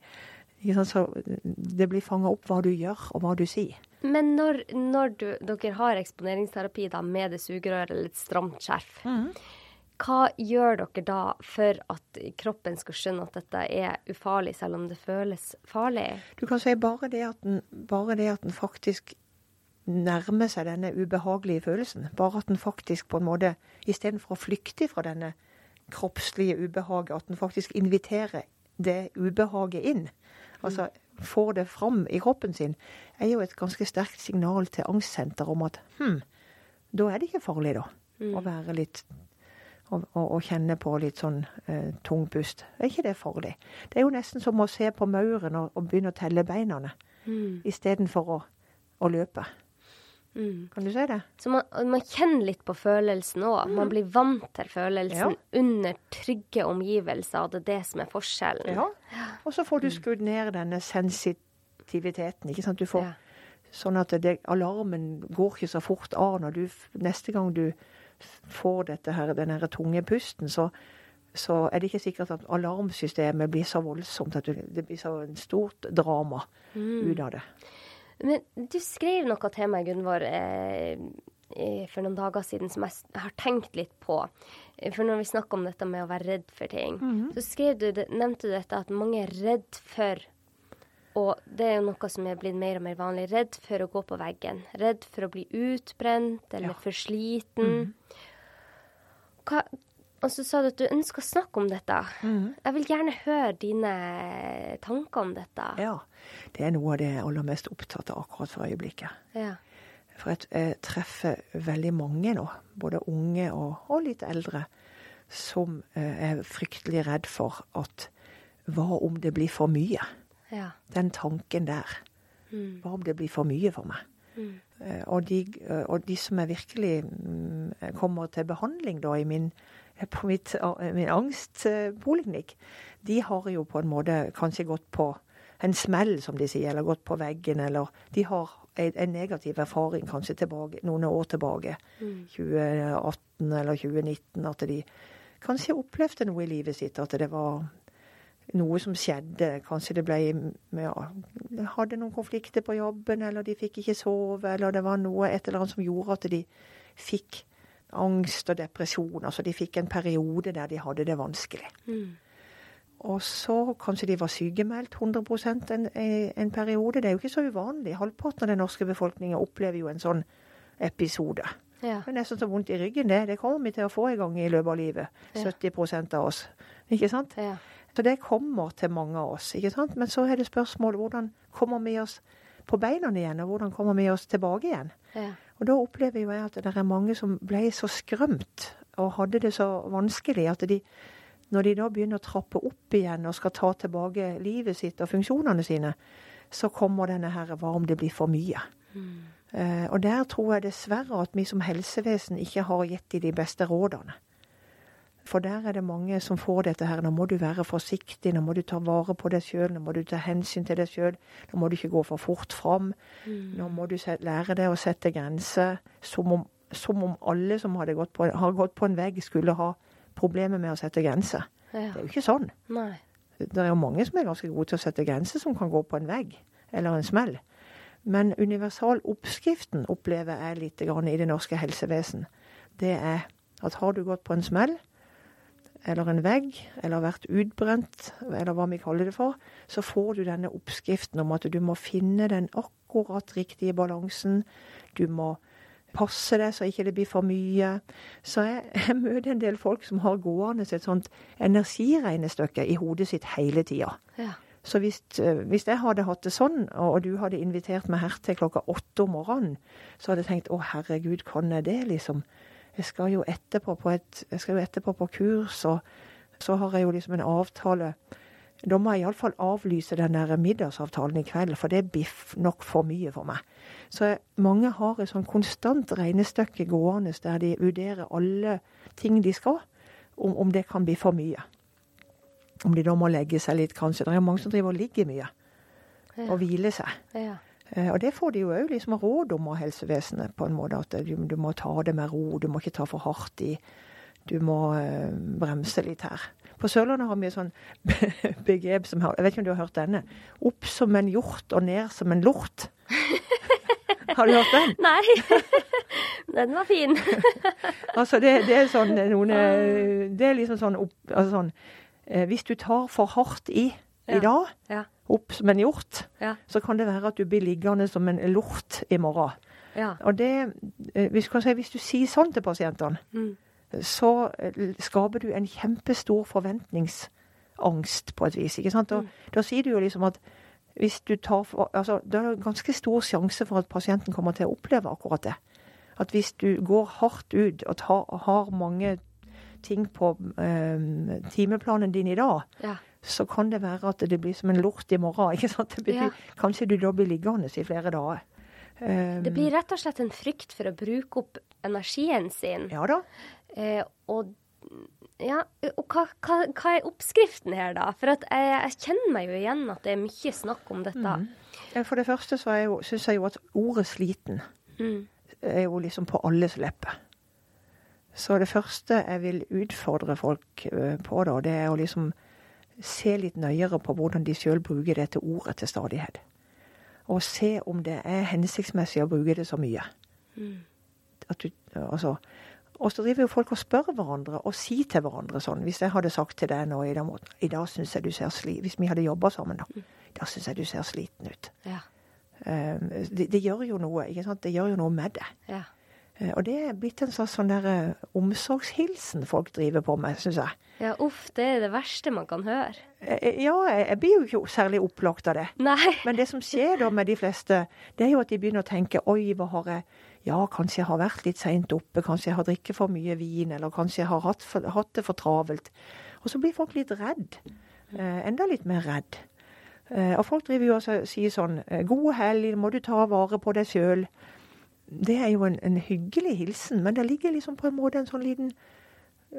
[SPEAKER 1] Så det blir fanga opp hva du gjør, og hva du sier.
[SPEAKER 2] Men når, når du, dere har eksponeringsterapi da, med det sugerøret eller et stramt skjerf, hva gjør dere da for at kroppen skal skjønne at dette er ufarlig, selv om det føles farlig?
[SPEAKER 1] Du kan si bare det at den, bare det at den faktisk nærmer seg denne ubehagelige følelsen. Bare at den faktisk på en måte, istedenfor å flykte fra denne kroppslige ubehaget, at den faktisk inviterer det ubehaget inn. Altså får det fram i kroppen sin, er jo et ganske sterkt signal til angstsenteret om at hm, da er det ikke farlig, da. Å være litt og, og, og kjenne på litt sånn eh, tung pust. Er ikke det farlig? Det er jo nesten som å se på mauren og, og begynne å telle beina
[SPEAKER 2] Mm.
[SPEAKER 1] istedenfor å, å løpe.
[SPEAKER 2] Mm.
[SPEAKER 1] Kan du si det?
[SPEAKER 2] Så man, man kjenner litt på følelsen òg. Man blir vant til følelsen under trygge omgivelser, og det er det som er forskjellen.
[SPEAKER 1] Ja. Og så får du skrudd ned denne sensitiviteten. ikke sant? Du får
[SPEAKER 2] Ja.
[SPEAKER 1] Sånn at det, alarmen går ikke så fort av når du Neste gang du får dette her, den her tunge pusten, så, så er det ikke sikkert at alarmsystemet blir så voldsomt at du, det blir så en stort drama ut av det.
[SPEAKER 2] Men du skrev noe til meg, Gunvor, eh, for noen dager siden som jeg har tenkt litt på. Eh, For når vi snakker om dette med å være redd for ting, så skrev du, nevnte du dette at mange er redd for og det er jo noe som er blitt mer og mer vanlig. Redd for å gå på veggen. Redd for å bli utbrent eller
[SPEAKER 1] Ja.
[SPEAKER 2] for sliten. Hva, og så sa du at du ønsker å snakke om dette. Jeg vil gjerne høre dine tanker om dette.
[SPEAKER 1] Ja. Det er noe av det jeg er aller mest opptatt av akkurat for øyeblikket.
[SPEAKER 2] Ja.
[SPEAKER 1] For jeg, jeg treffer veldig mange nå, både unge og, og litt eldre, som eh, er fryktelig redd for at hva om det blir for mye?
[SPEAKER 2] Ja.
[SPEAKER 1] Den tanken der.
[SPEAKER 2] Mm.
[SPEAKER 1] Hva om det blir for mye for meg? Mm. Og de, eh, og de som er virkelig mm, kommer til behandling da i min, på mitt, eh, min angstpoliklinikk, de har jo på en måte kanskje gått på en smell, som de sier, eller gått på veggen, eller de har en, en negativ erfaring kanskje tilbake, noen år tilbake, 2018 eller 2019, at de kanskje opplevde noe i livet sitt, at det var noe som skjedde. Kanskje det ble ja, hadde noen konflikter på jobben, eller de fikk ikke sove, eller det var noe et eller annet som gjorde at de fikk angst og depresjon. Altså de fikk en periode der de hadde det vanskelig.
[SPEAKER 2] Mm.
[SPEAKER 1] Og så kanskje de var sykemeldt 100% en, en periode. Det er jo ikke så uvanlig. Halvparten av den norske befolkninga opplever jo en sånn episode.
[SPEAKER 2] Ja.
[SPEAKER 1] Det er nesten så vondt i ryggen, det. Det kommer vi til å få en gang i løpet av livet.
[SPEAKER 2] Ja.
[SPEAKER 1] 70% av oss. Ikke sant?
[SPEAKER 2] Ja.
[SPEAKER 1] Så det kommer til mange av oss. ikke sant? Men så er det spørsmålet hvordan kommer vi oss på beina igjen, og hvordan kommer vi oss tilbake igjen?
[SPEAKER 2] Ja.
[SPEAKER 1] Og da opplever jo jeg at det er mange som ble så skrømt og hadde det så vanskelig at de, når de da begynner å trappe opp igjen og skal ta tilbake livet sitt og funksjonene sine, så kommer denne her hva om det blir for mye? Eh, og der tror jeg dessverre at vi som helsevesen ikke har gitt de de beste rådene. For der er det mange som får dette her. Nå må du være forsiktig, nå må du ta vare på deg sjøl, nå må du ta hensyn til deg sjøl, nå må du ikke gå for fort fram. Nå må du lære deg å sette grenser, som om, som om alle som gått på, har gått på en vegg, skulle ha problemer med å sette grenser.
[SPEAKER 2] Ja.
[SPEAKER 1] Det er jo ikke sånn.
[SPEAKER 2] Nei.
[SPEAKER 1] Det er jo mange som er ganske gode til å sette grenser, som kan gå på en vegg eller en smell. Men universaloppskriften opplever jeg litt grann i det norske helsevesen. Det er at har du gått på en smell, eller en vegg, eller vært utbrent, eller hva vi kaller det for, så får du denne oppskriften om at du må finne den akkurat riktige balansen. Du må passe deg så ikke det blir for mye. Så jeg, jeg møter en del folk som har gående et sånt energiregnestykke i hodet sitt hele tida.
[SPEAKER 2] Ja.
[SPEAKER 1] Så hvis, eh, hvis jeg hadde hatt det sånn, og du hadde invitert meg her til klokka åtte om morgenen, så hadde jeg tenkt å herregud, kan jeg det, liksom? Jeg skal jo etterpå på, et, etterpå på kurs, og så har jeg jo liksom en avtale. Da må jeg iallfall avlyse den der middagsavtalen i kveld, for det blir nok for mye for meg. Så mange har et sånn konstant regnestykke gående der de vurderer alle ting de skal, om, om det kan bli for mye. Om de da må legge seg litt, kanskje. Det er mange som driver og ligger mye og hviler seg.
[SPEAKER 2] Ja.
[SPEAKER 1] Eh, Og det får de jo òg liksom råd om av helsevesenet, på en måte. At du, du må ta det med ro, du må ikke ta for hardt i. Du må eh, bremse litt her. På Sørlandet har vi et sånn begrep som har Jeg vet ikke om du har hørt denne? Opp som en hjort og ned som en lort. Har du hørt den?
[SPEAKER 2] Nei, den var fin.
[SPEAKER 1] Altså, det, det er sånn noen eh, Det er liksom sånn opp Altså sånn eh, Hvis du tar for hardt i i dag,
[SPEAKER 2] Ja.
[SPEAKER 1] Opp som en hjort,
[SPEAKER 2] Ja.
[SPEAKER 1] så kan det være at du blir liggende som en lort i morgen.
[SPEAKER 2] Ja.
[SPEAKER 1] Og det, eh, hvis, kan si, hvis du sier sånn til pasientene,
[SPEAKER 2] Mm.
[SPEAKER 1] så eh, skaper du en kjempestor forventningsangst på et vis. ikke sant? Og, Da sier du jo liksom at hvis du tar for, altså, Det er ganske stor sjanse for at pasienten kommer til å oppleve akkurat det. At hvis du går hardt ut og tar, har mange ting på eh, timeplanen din i dag,
[SPEAKER 2] Ja.
[SPEAKER 1] Så kan det være at det blir som en lort i morgen. ikke sant? Det betyr,
[SPEAKER 2] Ja.
[SPEAKER 1] Kanskje du da blir liggende i flere dager. Um,
[SPEAKER 2] Det blir rett og slett en frykt for å bruke opp energien sin.
[SPEAKER 1] Ja da.
[SPEAKER 2] Eh, og ja, og hva, hva, hva er oppskriften her, da? For jeg, jeg kjenner meg jo igjen at det er mye snakk om dette.
[SPEAKER 1] Mm. For det første så syns jeg jo at ordet 'sliten'
[SPEAKER 2] Mm.
[SPEAKER 1] er jo liksom på alles lepper. Så det første jeg vil utfordre folk eh, på, da, det er å liksom se litt nøyere på hvordan de sjøl bruker dette ordet til stadighet. Og se om det er hensiktsmessig å bruke det så mye.
[SPEAKER 2] Mm.
[SPEAKER 1] At du, altså, og så driver jo folk og spør hverandre og sier til hverandre sånn Hvis jeg hadde sagt til deg nå i den måten, i dag syns jeg du ser sli Hvis vi hadde jobba sammen, da. Da syns jeg du ser sliten ut.
[SPEAKER 2] Ja.
[SPEAKER 1] Um, det, det gjør jo noe, ikke sant? Det gjør jo noe med det.
[SPEAKER 2] Ja.
[SPEAKER 1] Eh, Og det er blitt en slags sånn der eh, omsorgshilsen folk driver på med, syns jeg.
[SPEAKER 2] ja, uff, det er det verste man kan høre.
[SPEAKER 1] Eh, Ja, jeg, blir jo ikke særlig opplagt av det.
[SPEAKER 2] Nei.
[SPEAKER 1] Men det som skjer da med de fleste, det er jo at de begynner å tenke oi, hva har jeg Ja, kanskje jeg har vært litt seint oppe, kanskje jeg har drikket for mye vin, eller kanskje jeg har hatt, for, hatt det for travelt. Og så blir folk litt redd. Eh, enda litt mer redd. Eh, og folk driver jo og sier sånn God helg, må du ta vare på deg sjøl. Det er jo en, en hyggelig hilsen, men det ligger liksom på en måte en sånn liten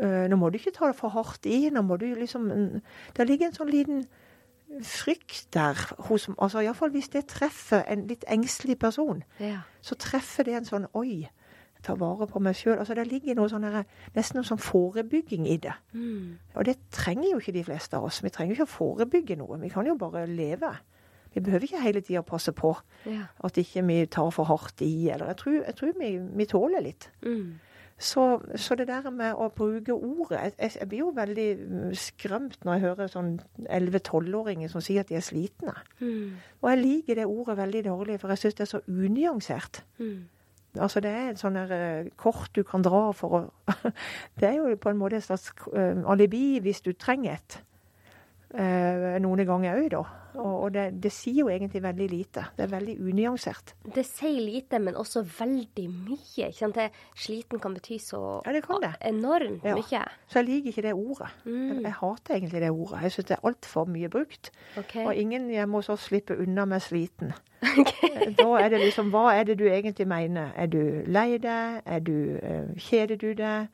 [SPEAKER 1] øh, Nå må du ikke ta det for hardt i. nå må du liksom, en- Det ligger en sånn liten frykt der hos altså Iallfall hvis det treffer en litt engstelig person,
[SPEAKER 2] Ja.
[SPEAKER 1] så treffer det en sånn Oi, tar vare på meg sjøl. Altså, det ligger noe sånn her- nesten noe sånn forebygging i det.
[SPEAKER 2] Mm.
[SPEAKER 1] Og det trenger jo ikke de fleste av oss. Vi trenger jo ikke å forebygge noe. Vi kan jo bare leve. Vi behøver ikke hele tida passe på
[SPEAKER 2] Ja.
[SPEAKER 1] at ikke vi tar for hardt i, eller Jeg tror, jeg tror vi, vi tåler litt.
[SPEAKER 2] Mm.
[SPEAKER 1] Så, så det der med å bruke ordet Jeg, jeg, blir jo veldig skrømt skremt når jeg hører sånn 11-12-åringer som sier at de er slitne.
[SPEAKER 2] Mm.
[SPEAKER 1] Og jeg liker det ordet veldig dårlig, for jeg syns det er så unyansert.
[SPEAKER 2] Mm.
[SPEAKER 1] Altså Det er et sånn eh, kort du kan dra for å Det er jo på en måte et slags eh, alibi hvis du trenger et. Eh, noen ganger òg, da. Og, det, det sier jo egentlig veldig lite. Det er veldig unyansert.
[SPEAKER 2] Det sier lite, men også veldig mye. Ikke sant? Det, sliten kan bety så
[SPEAKER 1] Ja, det kan det.
[SPEAKER 2] enormt
[SPEAKER 1] Ja.
[SPEAKER 2] mye.
[SPEAKER 1] Så jeg liker ikke det ordet. Jeg,
[SPEAKER 2] Mm.
[SPEAKER 1] jeg hater egentlig det ordet. Jeg syns det er altfor mye brukt.
[SPEAKER 2] Okay.
[SPEAKER 1] Og ingen hjemme hos oss slipper unna med sliten. Da er det liksom Hva er det du egentlig mener? Er du lei deg? Er du eh, Kjeder du deg?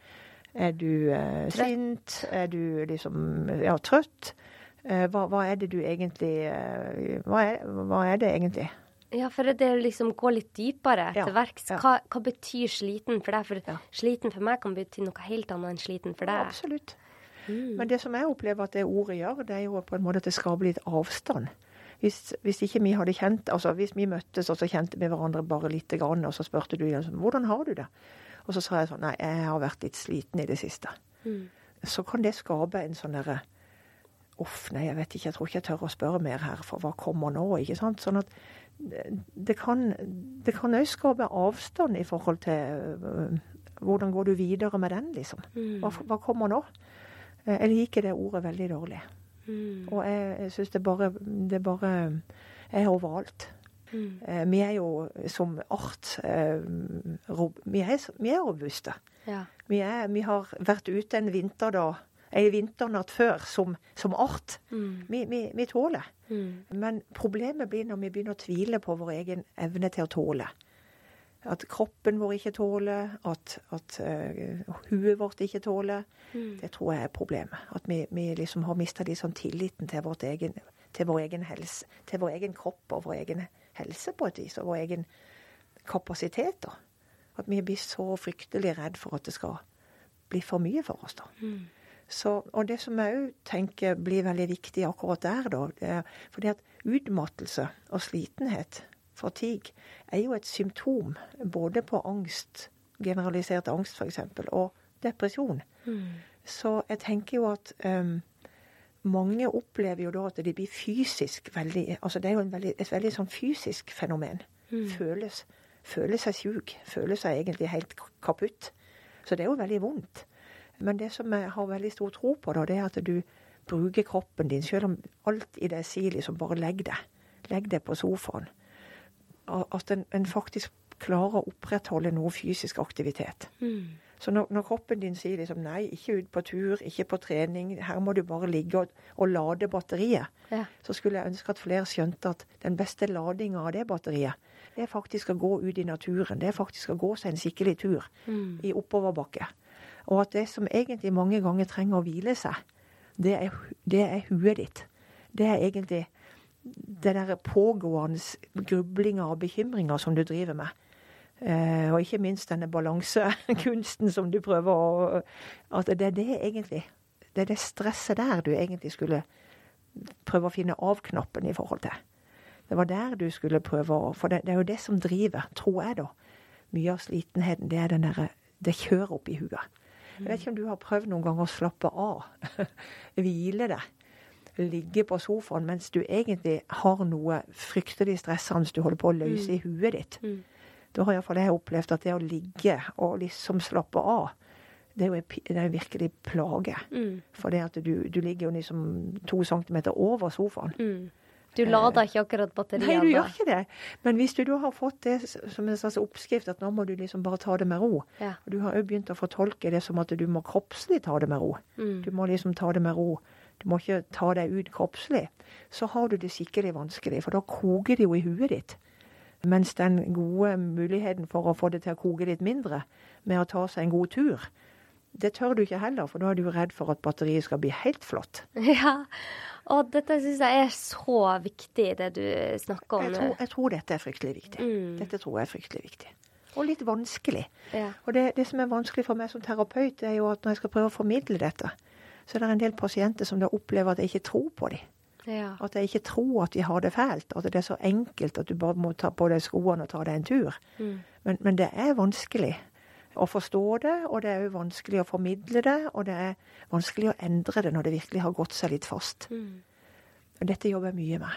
[SPEAKER 1] Er du eh, sint? Er du liksom ja, trøtt? Eh, hva, hva er det du egentlig eh, hva, er, hva er det egentlig?
[SPEAKER 2] Ja, for det er liksom gå litt dypere
[SPEAKER 1] Ja,
[SPEAKER 2] til verks.
[SPEAKER 1] ja.
[SPEAKER 2] Hva, hva betyr sliten for deg? For
[SPEAKER 1] Ja.
[SPEAKER 2] sliten for meg kan bety noe helt annet enn sliten for deg.
[SPEAKER 1] Absolutt.
[SPEAKER 2] Mm.
[SPEAKER 1] Men det som jeg opplever at det ordet gjør, det er jo på en måte at det skaper litt avstand. Hvis, hvis ikke vi hadde kjent, altså hvis vi møttes og så kjente vi hverandre bare lite grann, og så spurte du liksom, hvordan har du det? Og så sa jeg sånn nei, jeg har vært litt sliten i det siste.
[SPEAKER 2] Mm.
[SPEAKER 1] Så kan det skape en sånn derre Uff, nei, jeg vet ikke, jeg tror ikke jeg tør å spørre mer her, for hva kommer nå? ikke sant? Sånn at det kan det òg skape avstand i forhold til øh, hvordan går du videre med den, liksom.
[SPEAKER 2] Mm.
[SPEAKER 1] Hva, hva kommer nå? Eh, Jeg liker det ordet veldig dårlig.
[SPEAKER 2] Mm.
[SPEAKER 1] Og jeg, jeg syns det bare Det bare er overalt.
[SPEAKER 2] Mm.
[SPEAKER 1] Eh, vi er jo som art eh, vi, er, vi er robuste.
[SPEAKER 2] Ja.
[SPEAKER 1] Vi, er, vi har vært ute en vinter da, en vinternatt før som, som art.
[SPEAKER 2] Mm.
[SPEAKER 1] Vi, vi, vi tåler.
[SPEAKER 2] Mm.
[SPEAKER 1] Men problemet blir når vi begynner å tvile på vår egen evne til å tåle. At kroppen vår ikke tåler, at, at uh, huet vårt ikke tåler.
[SPEAKER 2] Mm.
[SPEAKER 1] Det tror jeg er problemet. At vi, vi liksom har mista liksom tilliten til, vårt egen, til vår egen helse. Til vår egen kropp og vår egen helse på et vis. Og vår egen kapasitet. da. At vi blir så fryktelig redd for at det skal bli for mye for oss. da.
[SPEAKER 2] Mm.
[SPEAKER 1] Så, og det som jeg òg tenker blir veldig viktig akkurat der, da, det er fordi at utmattelse og slitenhet, fatigue, er jo et symptom både på angst, generalisert angst f.eks., og depresjon.
[SPEAKER 2] Mm.
[SPEAKER 1] Så jeg tenker jo at um, mange opplever jo da at de blir fysisk veldig Altså det er jo en veldig, et veldig sånn fysisk fenomen.
[SPEAKER 2] Mm.
[SPEAKER 1] Føles, føler seg sjuk. Føler seg egentlig helt kaputt. Så det er jo veldig vondt. Men det som jeg har veldig stor tro på, da, det er at du bruker kroppen din, selv om alt i deg sier liksom bare legg deg. Legg deg på sofaen. At en, en faktisk klarer å opprettholde noe fysisk aktivitet.
[SPEAKER 2] Mm.
[SPEAKER 1] Så når, når, kroppen din sier liksom nei, ikke ut på tur, ikke på trening, her må du bare ligge og, og lade batteriet,
[SPEAKER 2] Ja.
[SPEAKER 1] så skulle jeg ønske at flere skjønte at den beste ladinga av det batteriet, det er faktisk å gå ut i naturen. Det er faktisk å gå seg en skikkelig tur
[SPEAKER 2] Mm.
[SPEAKER 1] i oppoverbakke. Og at det som egentlig mange ganger trenger å hvile seg, det er, det er huet ditt. Det er egentlig det der pågående grublinger og bekymringer som du driver med. Eh, og ikke minst denne balansekunsten som du prøver å At det er det egentlig Det er det stresset der du egentlig skulle prøve å finne av-knappen i forhold til. Det var der du skulle prøve å For det, det er jo det som driver, tror jeg, da. Mye av slitenheten, det er den derre Det kjører opp i huet. Jeg vet ikke om du har prøvd noen ganger å slappe av. Hvile deg. Ligge på sofaen mens du egentlig har noe fryktelig stressende du holder på å løse i huet ditt.
[SPEAKER 2] Mm.
[SPEAKER 1] Da har iallfall jeg opplevd at det å ligge og liksom slappe av, det er jo en det er en virkelig plage.
[SPEAKER 2] Mm.
[SPEAKER 1] For det at du, du ligger jo liksom to centimeter over sofaen.
[SPEAKER 2] Mm. Du lader ikke akkurat batteriene?
[SPEAKER 1] Nei, du gjør ikke det. Men hvis du da har fått det som en slags oppskrift, at nå må du liksom bare ta det med ro,
[SPEAKER 2] Ja.
[SPEAKER 1] og du har jo begynt å fortolke det som at du må kroppslig ta det med ro.
[SPEAKER 2] Mm.
[SPEAKER 1] Du må liksom ta det med ro. Du må ikke ta deg ut kroppslig. Så har du det skikkelig vanskelig, for da koker det jo i huet ditt. Mens den gode muligheten for å få det til å koke litt mindre, med å ta seg en god tur, det tør du ikke heller, for da er du redd for at batteriet skal bli helt flott.
[SPEAKER 2] Ja. Og dette syns jeg er så viktig, det du snakker om.
[SPEAKER 1] Jeg tror, jeg tror dette er fryktelig viktig.
[SPEAKER 2] Mm.
[SPEAKER 1] Dette tror jeg er fryktelig viktig. Og litt vanskelig.
[SPEAKER 2] Ja.
[SPEAKER 1] Og det, det som er vanskelig for meg som terapeut, er jo at når jeg skal prøve å formidle dette, så er det en del pasienter som da opplever at jeg ikke tror på dem.
[SPEAKER 2] Ja.
[SPEAKER 1] At jeg ikke tror at de har det fælt. At det er så enkelt at du bare må ta på deg skoene og ta deg en tur.
[SPEAKER 2] Mm.
[SPEAKER 1] Men, men det er vanskelig å forstå det, og det er jo vanskelig å formidle det, og det er vanskelig å endre det når det virkelig har gått seg litt fast.
[SPEAKER 2] Mm.
[SPEAKER 1] Og dette jobber jeg mye med.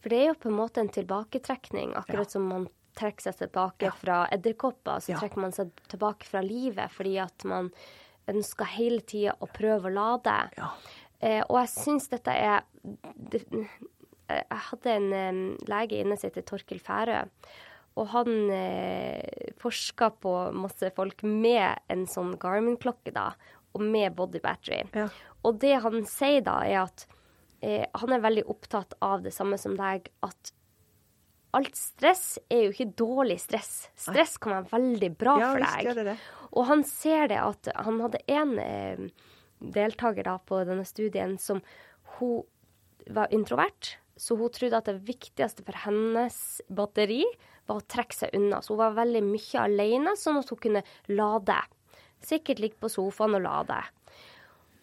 [SPEAKER 2] For det er jo på en måte en tilbaketrekning, akkurat
[SPEAKER 1] Ja.
[SPEAKER 2] som man trekker seg tilbake
[SPEAKER 1] Ja.
[SPEAKER 2] fra edderkopper, så
[SPEAKER 1] Ja.
[SPEAKER 2] trekker man seg tilbake fra livet fordi at man ønsker hele tida å prøve å lade.
[SPEAKER 1] Ja.
[SPEAKER 2] Eh, og jeg syns dette er det, Jeg hadde en um, lege inne som heter Torkil Færø. Og han eh, forska på masse folk med en sånn Garmin-klokke, da, og med body battery.
[SPEAKER 1] Ja.
[SPEAKER 2] Og det han sier da, er at eh, han er veldig opptatt av det samme som deg, at alt stress er jo ikke dårlig stress. Stress kan være veldig bra
[SPEAKER 1] Ja,
[SPEAKER 2] for deg.
[SPEAKER 1] det det.
[SPEAKER 2] Og han ser det at han hadde en eh, deltaker da på denne studien som hun var introvert, så hun trodde at det viktigste for hennes batteri var å trekke seg unna. Så hun var veldig mye alene, sånn at hun kunne lade. Sikkert ligge på sofaen og lade.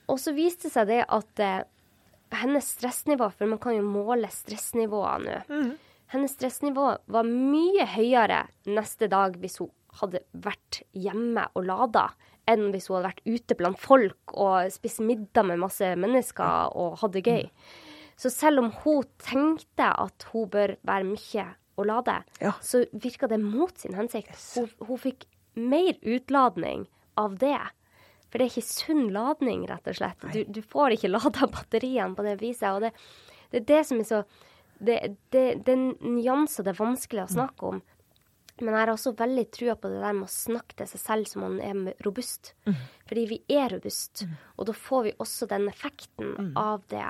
[SPEAKER 2] Og så viste det seg det at eh, hennes stressnivå, for man kan jo måle stressnivåer nå,
[SPEAKER 1] mm.
[SPEAKER 2] hennes stressnivå var mye høyere neste dag hvis hun hadde vært hjemme og lada, enn hvis hun hadde vært ute blant folk og spist middag med masse mennesker og hadde det gøy. Så selv om hun tenkte at hun bør være mye og lade,
[SPEAKER 1] Ja.
[SPEAKER 2] så virka det mot sin hensikt. Hun, hun fikk mer utladning av det. For det er ikke sunn ladning, rett og slett. Du, du får ikke lada batteriene på det viset. Og det, det er det som er så Det, det, det er nyanser det er vanskelig å snakke om. Men jeg har også veldig trua på det der med å snakke til seg selv som man er robust. Mm. Fordi vi er robust, mm. og da får vi også den effekten mm. av det,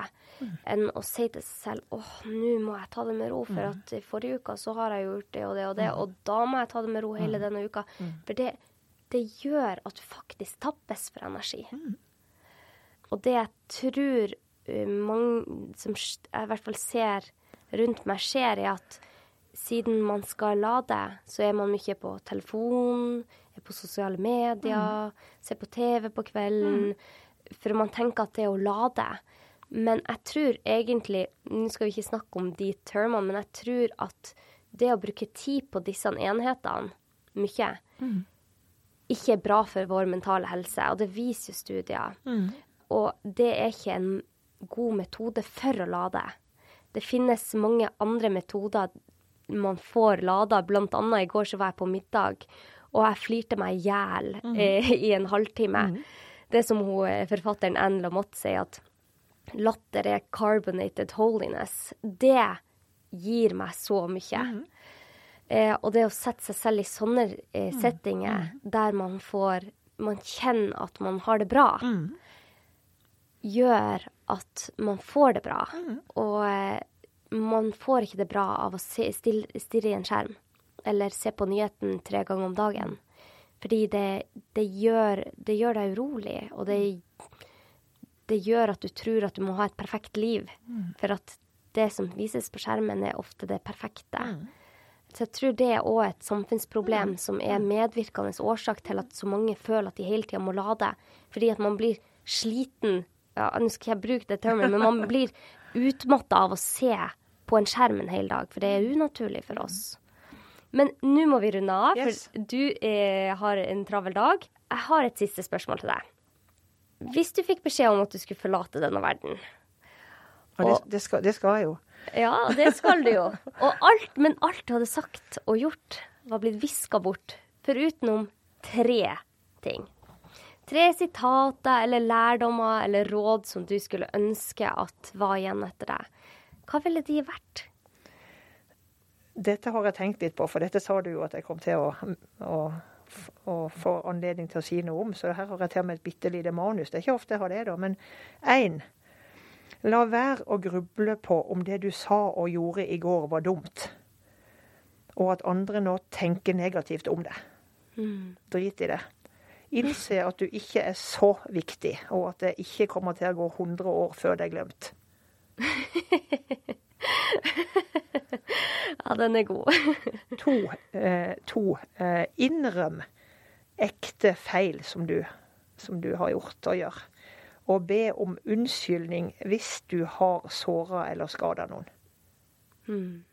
[SPEAKER 2] enn å si til seg selv åh, nå må jeg ta det med ro, for at i forrige uke så har jeg gjort det og det og det, og da må jeg ta det med ro hele denne uka. For det, det gjør at du faktisk tappes for energi. Og det jeg tror uh, mange som jeg i hvert fall ser rundt meg, skjer, er at siden man skal lade, så er man mye på telefon, er på sosiale medier, mm. ser på TV på kvelden. Mm. For man tenker at det er å lade. Men jeg tror egentlig Nå skal vi ikke snakke om de termene, men jeg tror at det å bruke tid på disse enhetene mye, mm. ikke er bra for vår mentale helse. Og det viser jo studier. Mm. Og det er ikke en god metode for å lade. Det finnes mange andre metoder man får lada. Blant annet i går så var jeg på middag, og jeg flirte meg i hjel mm. eh, i en halvtime. Mm. Det som hun, eh, forfatteren Anne Lamotte sier, at latter er carbonated holiness. Det gir meg så mye. Mm. Eh, og det å sette seg selv i sånne eh, mm. settinger mm. der man får Man kjenner at man har det bra, mm. gjør at man får det bra. Og eh, man får ikke det bra av å se, stirre i en skjerm eller se på nyheten tre ganger om dagen. Fordi det, det, gjør, det gjør, deg urolig, og det, det, gjør at du tror at du må ha et perfekt liv. Mm. For at det som vises på skjermen, er ofte det perfekte. Mm. Så jeg tror det er òg et samfunnsproblem mm. som er medvirkende årsak til at så mange føler at de hele tida må lade. Fordi at man blir sliten ja, Nå skal jeg bruke det termen, men man blir utmatta av å se på en skjerm en hel dag, for det er unaturlig for oss. Men nå må vi runde av, for yes. du eh, har en travel dag. Jeg har et siste spørsmål til deg. Hvis du fikk beskjed om at du skulle forlate denne verden
[SPEAKER 1] og, det, det, skal, det skal jeg jo.
[SPEAKER 2] Ja, det skal du jo. Alt, men alt du hadde sagt og gjort, var blitt viska bort, forutenom tre ting. Tre sitater eller lærdommer eller råd som du skulle ønske at var igjen etter deg. Hva ville de vært?
[SPEAKER 1] Dette har jeg tenkt litt på, for dette sa du jo at jeg kom til å, å, å få anledning til å si noe om. Så her har jeg til og med et bitte lite manus. Det er ikke ofte jeg har det, da. Men én. La være å gruble på om det du sa og gjorde i går var dumt. Og at andre nå tenker negativt om det. Mm. Drit i det innse at du ikke er så viktig, og at det ikke kommer til å gå 100 år før det er glemt.
[SPEAKER 2] ja, den er god.
[SPEAKER 1] to. Eh, to eh, innrøm ekte feil som du, som du har gjort og gjør. Og be om unnskyldning hvis du har såra eller skada noen. Mm.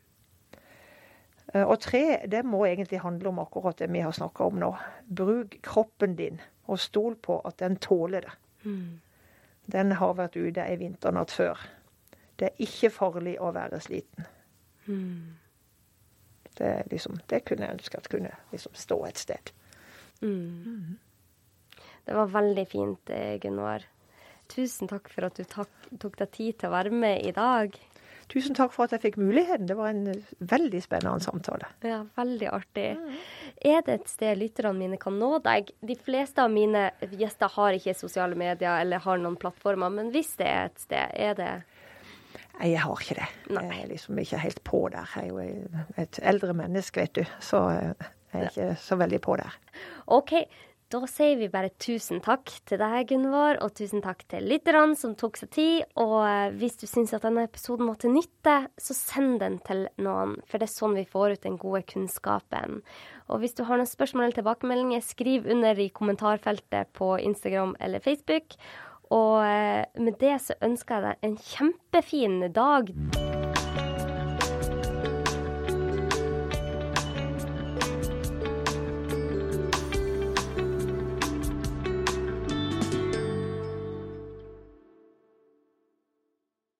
[SPEAKER 1] Og tre, det må egentlig handle om akkurat det vi har snakka om nå. Bruk kroppen din, og stol på at den tåler det. Mm. Den har vært ute ei vinternatt før. Det er ikke farlig å være sliten. Mm. Det, liksom, det, kunne jeg ønske at kunne liksom stå et sted. Mm.
[SPEAKER 2] Det var veldig fint, Gunvor. Tusen takk for at du tok, tok deg tid til å være med i dag.
[SPEAKER 1] Tusen takk for at jeg fikk muligheten. Det var en veldig spennende samtale.
[SPEAKER 2] Ja, veldig artig. Mm. Er det et sted lytterne mine kan nå deg? De fleste av mine gjester har ikke sosiale medier eller har noen plattformer, men hvis det er et sted, er det
[SPEAKER 1] Nei, jeg har ikke det. Nei. Jeg er liksom ikke helt på der. Jeg er jo et eldre menneske, vet du, så jeg er ikke så veldig på der.
[SPEAKER 2] OK, da sier vi bare tusen takk til deg, Gunvor, og tusen takk til lytterne som tok seg tid. Og eh, hvis du syns at denne episoden var til nytte, så send den til noen, for det er sånn vi får ut den gode kunnskapen. Og hvis du har noen spørsmål eller tilbakemeldinger, skriv under i kommentarfeltet på Instagram eller Facebook. Og eh, med det så ønsker jeg deg en kjempefin dag.